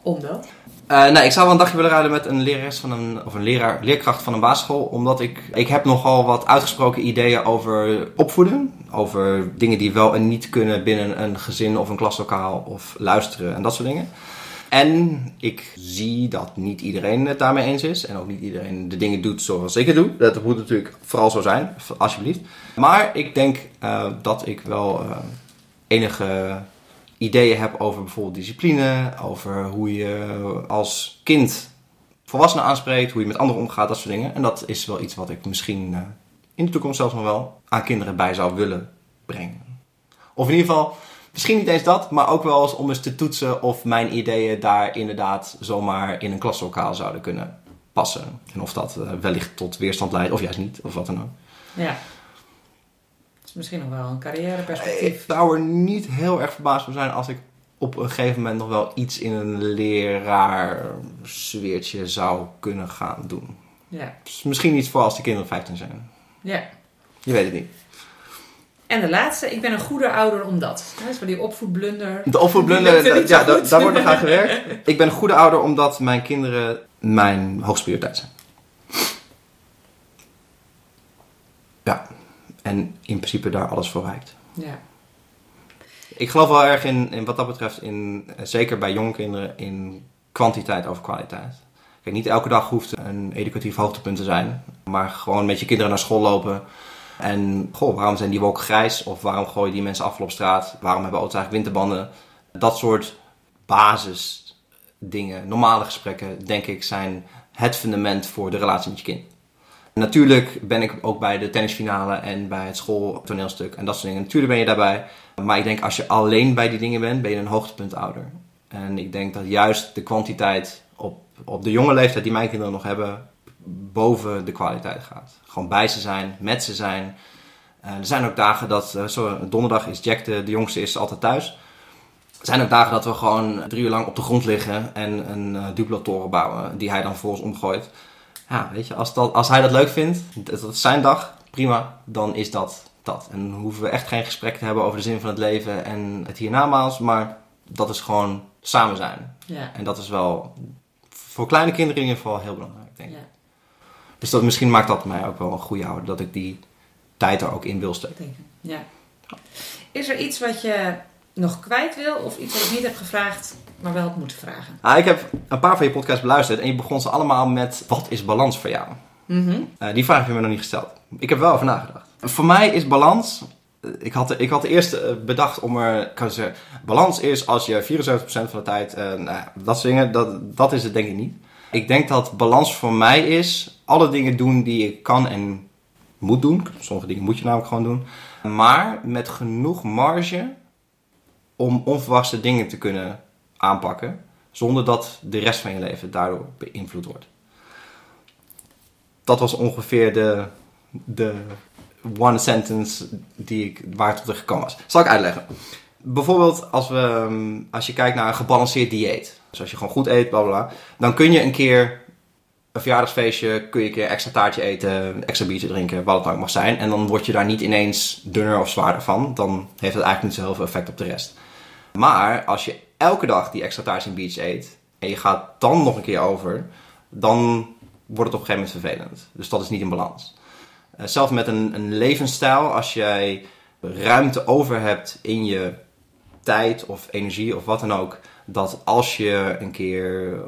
Omdat? Eh, nee, ik zou wel een dagje willen ruilen met een lerares van een, of een leraar, leerkracht van een basisschool. Omdat ik, ik heb nogal wat uitgesproken ideeën over opvoeden. Over dingen die wel en niet kunnen binnen een gezin of een klaslokaal of luisteren en dat soort dingen. En ik zie dat niet iedereen het daarmee eens is. En ook niet iedereen de dingen doet zoals ik het doe. Dat moet natuurlijk vooral zo zijn, alsjeblieft. Maar ik denk eh, dat ik wel eh, enige ideeën heb over bijvoorbeeld discipline, over hoe je als kind volwassenen aanspreekt, hoe je met anderen omgaat, dat soort dingen. En dat is wel iets wat ik misschien eh, in de toekomst zelfs nog wel aan kinderen bij zou willen brengen. Of in ieder geval, misschien niet eens dat, maar ook wel eens om eens te toetsen of mijn ideeën daar inderdaad zomaar in een klaslokaal zouden kunnen passen. En of dat eh, wellicht tot weerstand leidt, of juist niet, of wat dan ook. Ja. Misschien nog wel een carrièreperspectief. Ik zou er niet heel erg verbaasd over zijn als ik op een gegeven moment nog wel iets in een leraar sfeertje zou kunnen gaan doen. Ja. Dus misschien iets voor als de kinderen 15 zijn. ja. Je weet het niet. En de laatste, ik ben een goede ouder omdat. Dat is voor die opvoedblunder. De opvoedblunder, er ja, zo da- goed. daar wordt nog aan gewerkt. Ik ben een goede ouder omdat mijn kinderen mijn hoogste prioriteit zijn. Ja, en in principe daar alles voor wijkt. Ja. Ik geloof wel erg in, in wat dat betreft, in, eh, zeker bij jonge kinderen, in kwantiteit over kwaliteit. Kijk, niet elke dag hoeft een educatief hoogtepunt te zijn, maar gewoon met je kinderen naar school lopen. En, goh, waarom zijn die wolken grijs? Of waarom gooien die mensen afval op straat? Waarom hebben auto's eigenlijk winterbanden? Dat soort basisdingen, normale gesprekken, denk ik, zijn het fundament voor de relatie met je kind. Natuurlijk ben ik ook bij de tennisfinale en bij het schooltoneelstuk en dat soort dingen. Natuurlijk ben je daarbij. Maar ik denk als je alleen bij die dingen bent, ben je een hoogtepuntouder. En ik denk dat juist de kwantiteit op, op de jonge leeftijd die mijn kinderen nog hebben, boven de kwaliteit gaat. Gewoon bij ze zijn, met ze zijn. Eh, er zijn ook dagen dat, zo, donderdag is Jack, de, jongste, is altijd thuis. Er zijn ook dagen dat we gewoon drie uur lang op de grond liggen en een uh, Duplo-toren bouwen, die hij dan vervolgens omgooit. Ja, weet je, als, dat, als hij dat leuk vindt, dat is zijn dag, prima, dan is dat dat. En dan hoeven we echt geen gesprek te hebben over de zin van het leven en het hiernamaals, maar dat is gewoon samen zijn. Ja. En dat is wel voor kleine kinderen in ieder geval heel belangrijk, denk ik. Ja. Dus dat, misschien maakt dat mij ook wel een goede ouder, dat ik die tijd er ook in wil steken. Ja. Is er iets wat je nog kwijt wil of iets wat ik niet heb gevraagd, maar wel had moeten vragen? Ah, ik heb een paar van je podcasts beluisterd en je begon ze allemaal met wat is balans voor jou? Mhm. Eh, die vraag heb je me nog niet gesteld. Ik heb wel over nagedacht. Voor mij is balans. eh, Ik had, ik had eerst eh, bedacht om er. Kan zeggen, balans is als je 74% van de tijd. nou dat soort dingen. Dat, dat is het denk ik niet. Ik denk dat balans voor mij is. Alle dingen doen die ik kan en moet doen. Sommige dingen moet je namelijk gewoon doen. Maar met genoeg marge om onverwachte dingen te kunnen aanpakken. Zonder dat de rest van je leven daardoor beïnvloed wordt dat was ongeveer de, de one sentence die ik, waar ik tot gekomen was. Zal ik uitleggen. Bijvoorbeeld als, we, ehm, als je kijkt naar een gebalanceerd dieet. Dus als je gewoon goed eet, bla bla. Dan kun je een keer een verjaardagsfeestje, kun je een keer extra taartje eten, extra biertje drinken, wat het ook mag zijn. En dan word je daar niet ineens dunner of zwaarder van. Dan heeft het eigenlijk niet zo heel veel effect op de rest. Maar als je elke dag die extra taartje en biertje eet en je gaat dan nog een keer over, dan wordt het op een gegeven moment vervelend. Dus dat is niet in balans. Uh, met een, een levensstijl, als jij ruimte over hebt in je tijd of energie of wat dan ook, dat als je een keer, uh,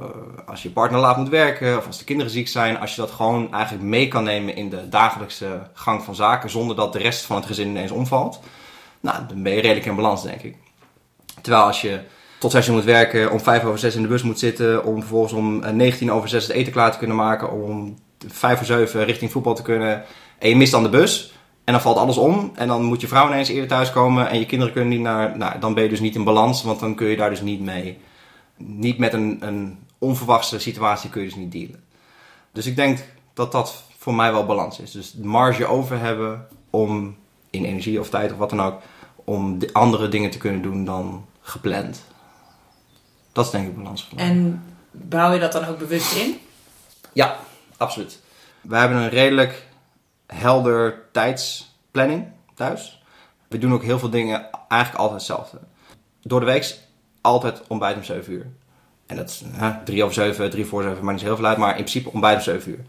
als je partner laat moet werken of als de kinderen ziek zijn, als je dat gewoon eigenlijk mee kan nemen in de dagelijkse gang van zaken, zonder dat de rest van het gezin ineens omvalt, nou, dan ben je redelijk in balans, denk ik. Terwijl als je tot 6 uur moet werken, om 5 over 6 in de bus moet zitten, om vervolgens om 19 over 6 het eten klaar te kunnen maken, om 5 voor 7 richting voetbal te kunnen. En je mist dan de bus. En dan valt alles om. En dan moet je vrouw ineens eerder thuiskomen. En je kinderen kunnen niet naar. Nou, dan ben je dus niet in balans. Want dan kun je daar dus niet mee. Niet met een, een onverwachte situatie kun je dus niet dealen. Dus ik denk dat dat voor mij wel balans is. Dus de marge over hebben om in energie of tijd of wat dan ook, om de andere dingen te kunnen doen dan gepland. Dat is denk ik balans. En bouw je dat dan ook bewust in? Ja, absoluut. We hebben een redelijk helder tijdsplanning thuis. We doen ook heel veel dingen eigenlijk altijd hetzelfde. Door de week altijd ontbijt om 7 uur. En dat is hè, 3 over 7, 3 voor 7, maakt niet zo heel veel uit. Maar in principe ontbijt om 7 uur.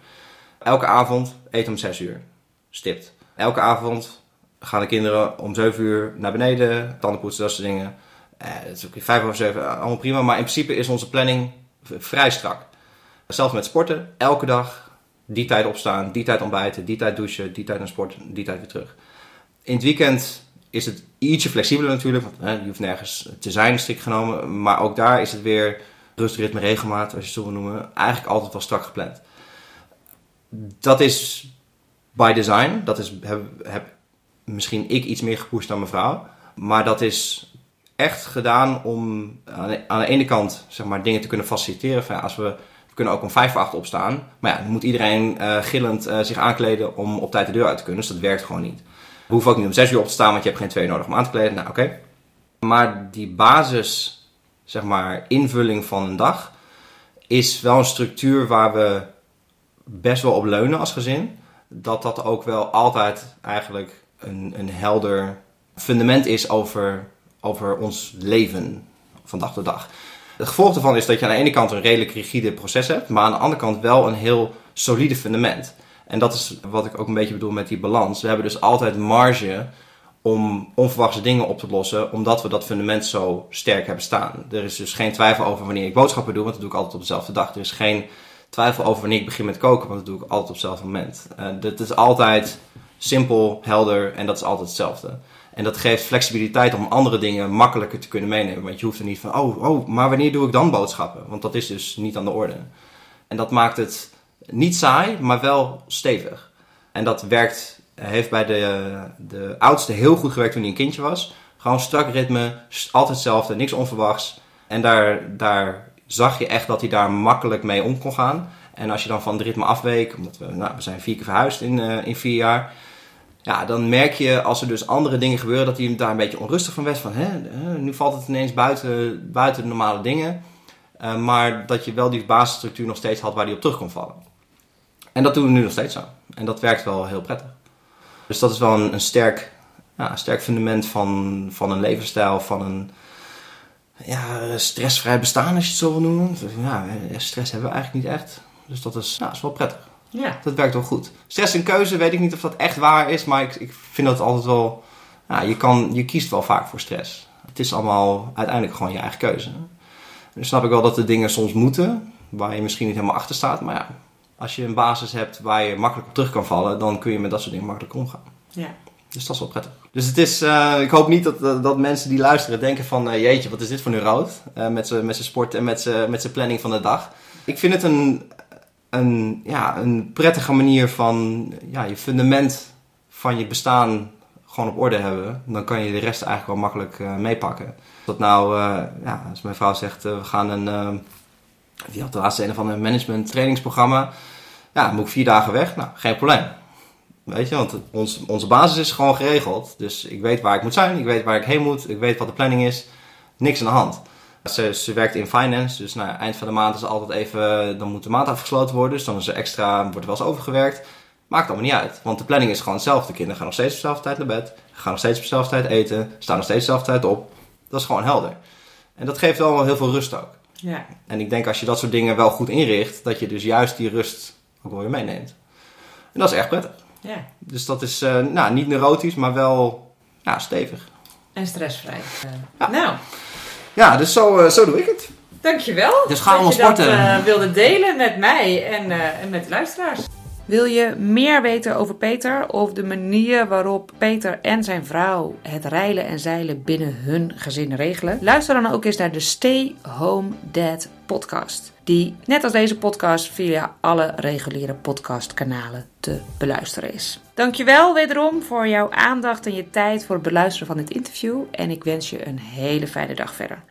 Elke avond eten om 6 uur. Stipt. Elke avond gaan de kinderen om 7 uur naar beneden. Tanden poetsen, dat soort dingen. Eh, dat is ook 5 over 7, allemaal prima. Maar in principe is onze planning vrij strak. Zelfs met sporten, elke dag die tijd opstaan, die tijd ontbijten, die tijd douchen, die tijd naar sport, die tijd weer terug. In het weekend is het ietsje flexibeler natuurlijk, want hè, je hoeft nergens te zijn strikt genomen. Maar ook daar is het weer rustritme, regelmaat, als je het zo wil noemen, eigenlijk altijd wel strak gepland. Dat is by design, dat is, heb, misschien ik iets meer gepusht dan mijn vrouw. Maar dat is echt gedaan om aan de, aan de ene kant zeg maar, dingen te kunnen faciliteren. Als we, we kunnen ook om vijf voor acht opstaan. Maar ja, dan moet iedereen uh, gillend uh, zich aankleden om op tijd de deur uit te kunnen. Dus dat werkt gewoon niet. We hoeven ook niet om zes uur op te staan, want je hebt geen twee nodig om aan te kleden. Nou, oké. Maar die basis, zeg maar, invulling van een dag is wel een structuur waar we best wel op leunen als gezin. Dat dat ook wel altijd eigenlijk een, een helder fundament is over, over ons leven van dag tot dag. Het gevolg daarvan is dat je aan de ene kant een redelijk rigide proces hebt, maar aan de andere kant wel een heel solide fundament. En dat is wat ik ook een beetje bedoel met die balans. We hebben dus altijd marge om onverwachte dingen op te lossen, omdat we dat fundament zo sterk hebben staan. Er is dus geen twijfel over wanneer ik boodschappen doe, want dat doe ik altijd op dezelfde dag. Er is geen twijfel over wanneer ik begin met koken, want dat doe ik altijd op hetzelfde moment. Uh, is altijd simpel, helder en dat is altijd hetzelfde. En dat geeft flexibiliteit om andere dingen makkelijker te kunnen meenemen. Want je hoeft er niet van, oh, oh, maar wanneer doe ik dan boodschappen? Want dat is dus niet aan de orde. En dat maakt het niet saai, maar wel stevig. En dat werkt, heeft bij de, de oudste heel goed gewerkt toen hij een kindje was. Gewoon strak ritme, altijd hetzelfde, niks onverwachts. En daar, daar zag je echt dat hij daar makkelijk mee om kon gaan. En als je dan van het ritme afweek, omdat we, nou, we zijn vier keer verhuisd in, uh, in vier jaar ja, dan merk je als er dus andere dingen gebeuren dat hij daar een beetje onrustig van werd. Van hè, nu valt het ineens buiten, buiten de normale dingen. Uh, maar dat je wel die basisstructuur nog steeds had waar hij op terug kon vallen. En dat doen we nu nog steeds zo. En dat werkt wel heel prettig. Dus dat is wel een, een sterk, ja, sterk fundament van, van een levensstijl, van een ja, stressvrij bestaan als je het zo wil noemen. Ja, stress hebben we eigenlijk niet echt. Dus dat is, ja, is wel prettig. Ja. Dat werkt wel goed. Stress en keuze weet ik niet of dat echt waar is, maar ik, ik vind dat altijd wel. Ja, je, kan, je kiest wel vaak voor stress. Het is allemaal uiteindelijk gewoon je eigen keuze. Dan snap ik wel dat de dingen soms moeten, waar je misschien niet helemaal achter staat. Maar ja, als je een basis hebt waar je makkelijk op terug kan vallen, dan kun je met dat soort dingen makkelijk omgaan. Ja. Dus dat is wel prettig. Dus het is, uh, ik hoop niet dat, dat mensen die luisteren denken van, uh, jeetje, wat is dit voor een rood? Uh, met zijn sport en met zijn planning van de dag. Ik vind het een, een, ja, een prettige manier van ja, je fundament van je bestaan gewoon op orde hebben. Dan kan je de rest eigenlijk wel makkelijk uh, meepakken. Dat nou, uh, ja, als mijn vrouw zegt, uh, we gaan een, die had de laatste een van een management trainingsprogramma. Ja, dan moet ik vier dagen weg. Nou, geen probleem. Weet je, want ons, onze basis is gewoon geregeld. Dus ik weet waar ik moet zijn, ik weet waar ik heen moet, ik weet wat de planning is. Niks aan de hand. Ze, ze werkt in finance, dus nou, eind van de maand is altijd even, dan moet de maand afgesloten worden. Dus dan is er extra, wordt er wel eens overgewerkt. Maakt allemaal niet uit, want de planning is gewoon hetzelfde. De kinderen gaan nog steeds op dezelfde tijd naar bed, gaan nog steeds op dezelfde tijd eten, staan nog steeds dezelfde tijd op. Dat is gewoon helder. En dat geeft wel heel veel rust ook. Ja. En ik denk als je dat soort dingen wel goed inricht, dat je dus juist die rust ook wel weer meeneemt. En dat is echt prettig. Ja. Dus dat is uh, nou, niet neurotisch, maar wel ja, stevig. En stressvrij. Uh, ja. Nou, ja, dus zo, uh, zo doe ik het. Dankjewel. Dus gaan we sporten. Dat uh, wilde delen met mij en, uh, en met de luisteraars. Wil je meer weten over Peter of de manier waarop Peter en zijn vrouw het reilen en zeilen binnen hun gezin regelen? Luister dan ook eens naar de Stay Home Dad podcast. Die net als deze podcast via alle reguliere podcastkanalen te beluisteren is. Dankjewel wederom voor jouw aandacht en je tijd voor het beluisteren van dit interview. En ik wens je een hele fijne dag verder.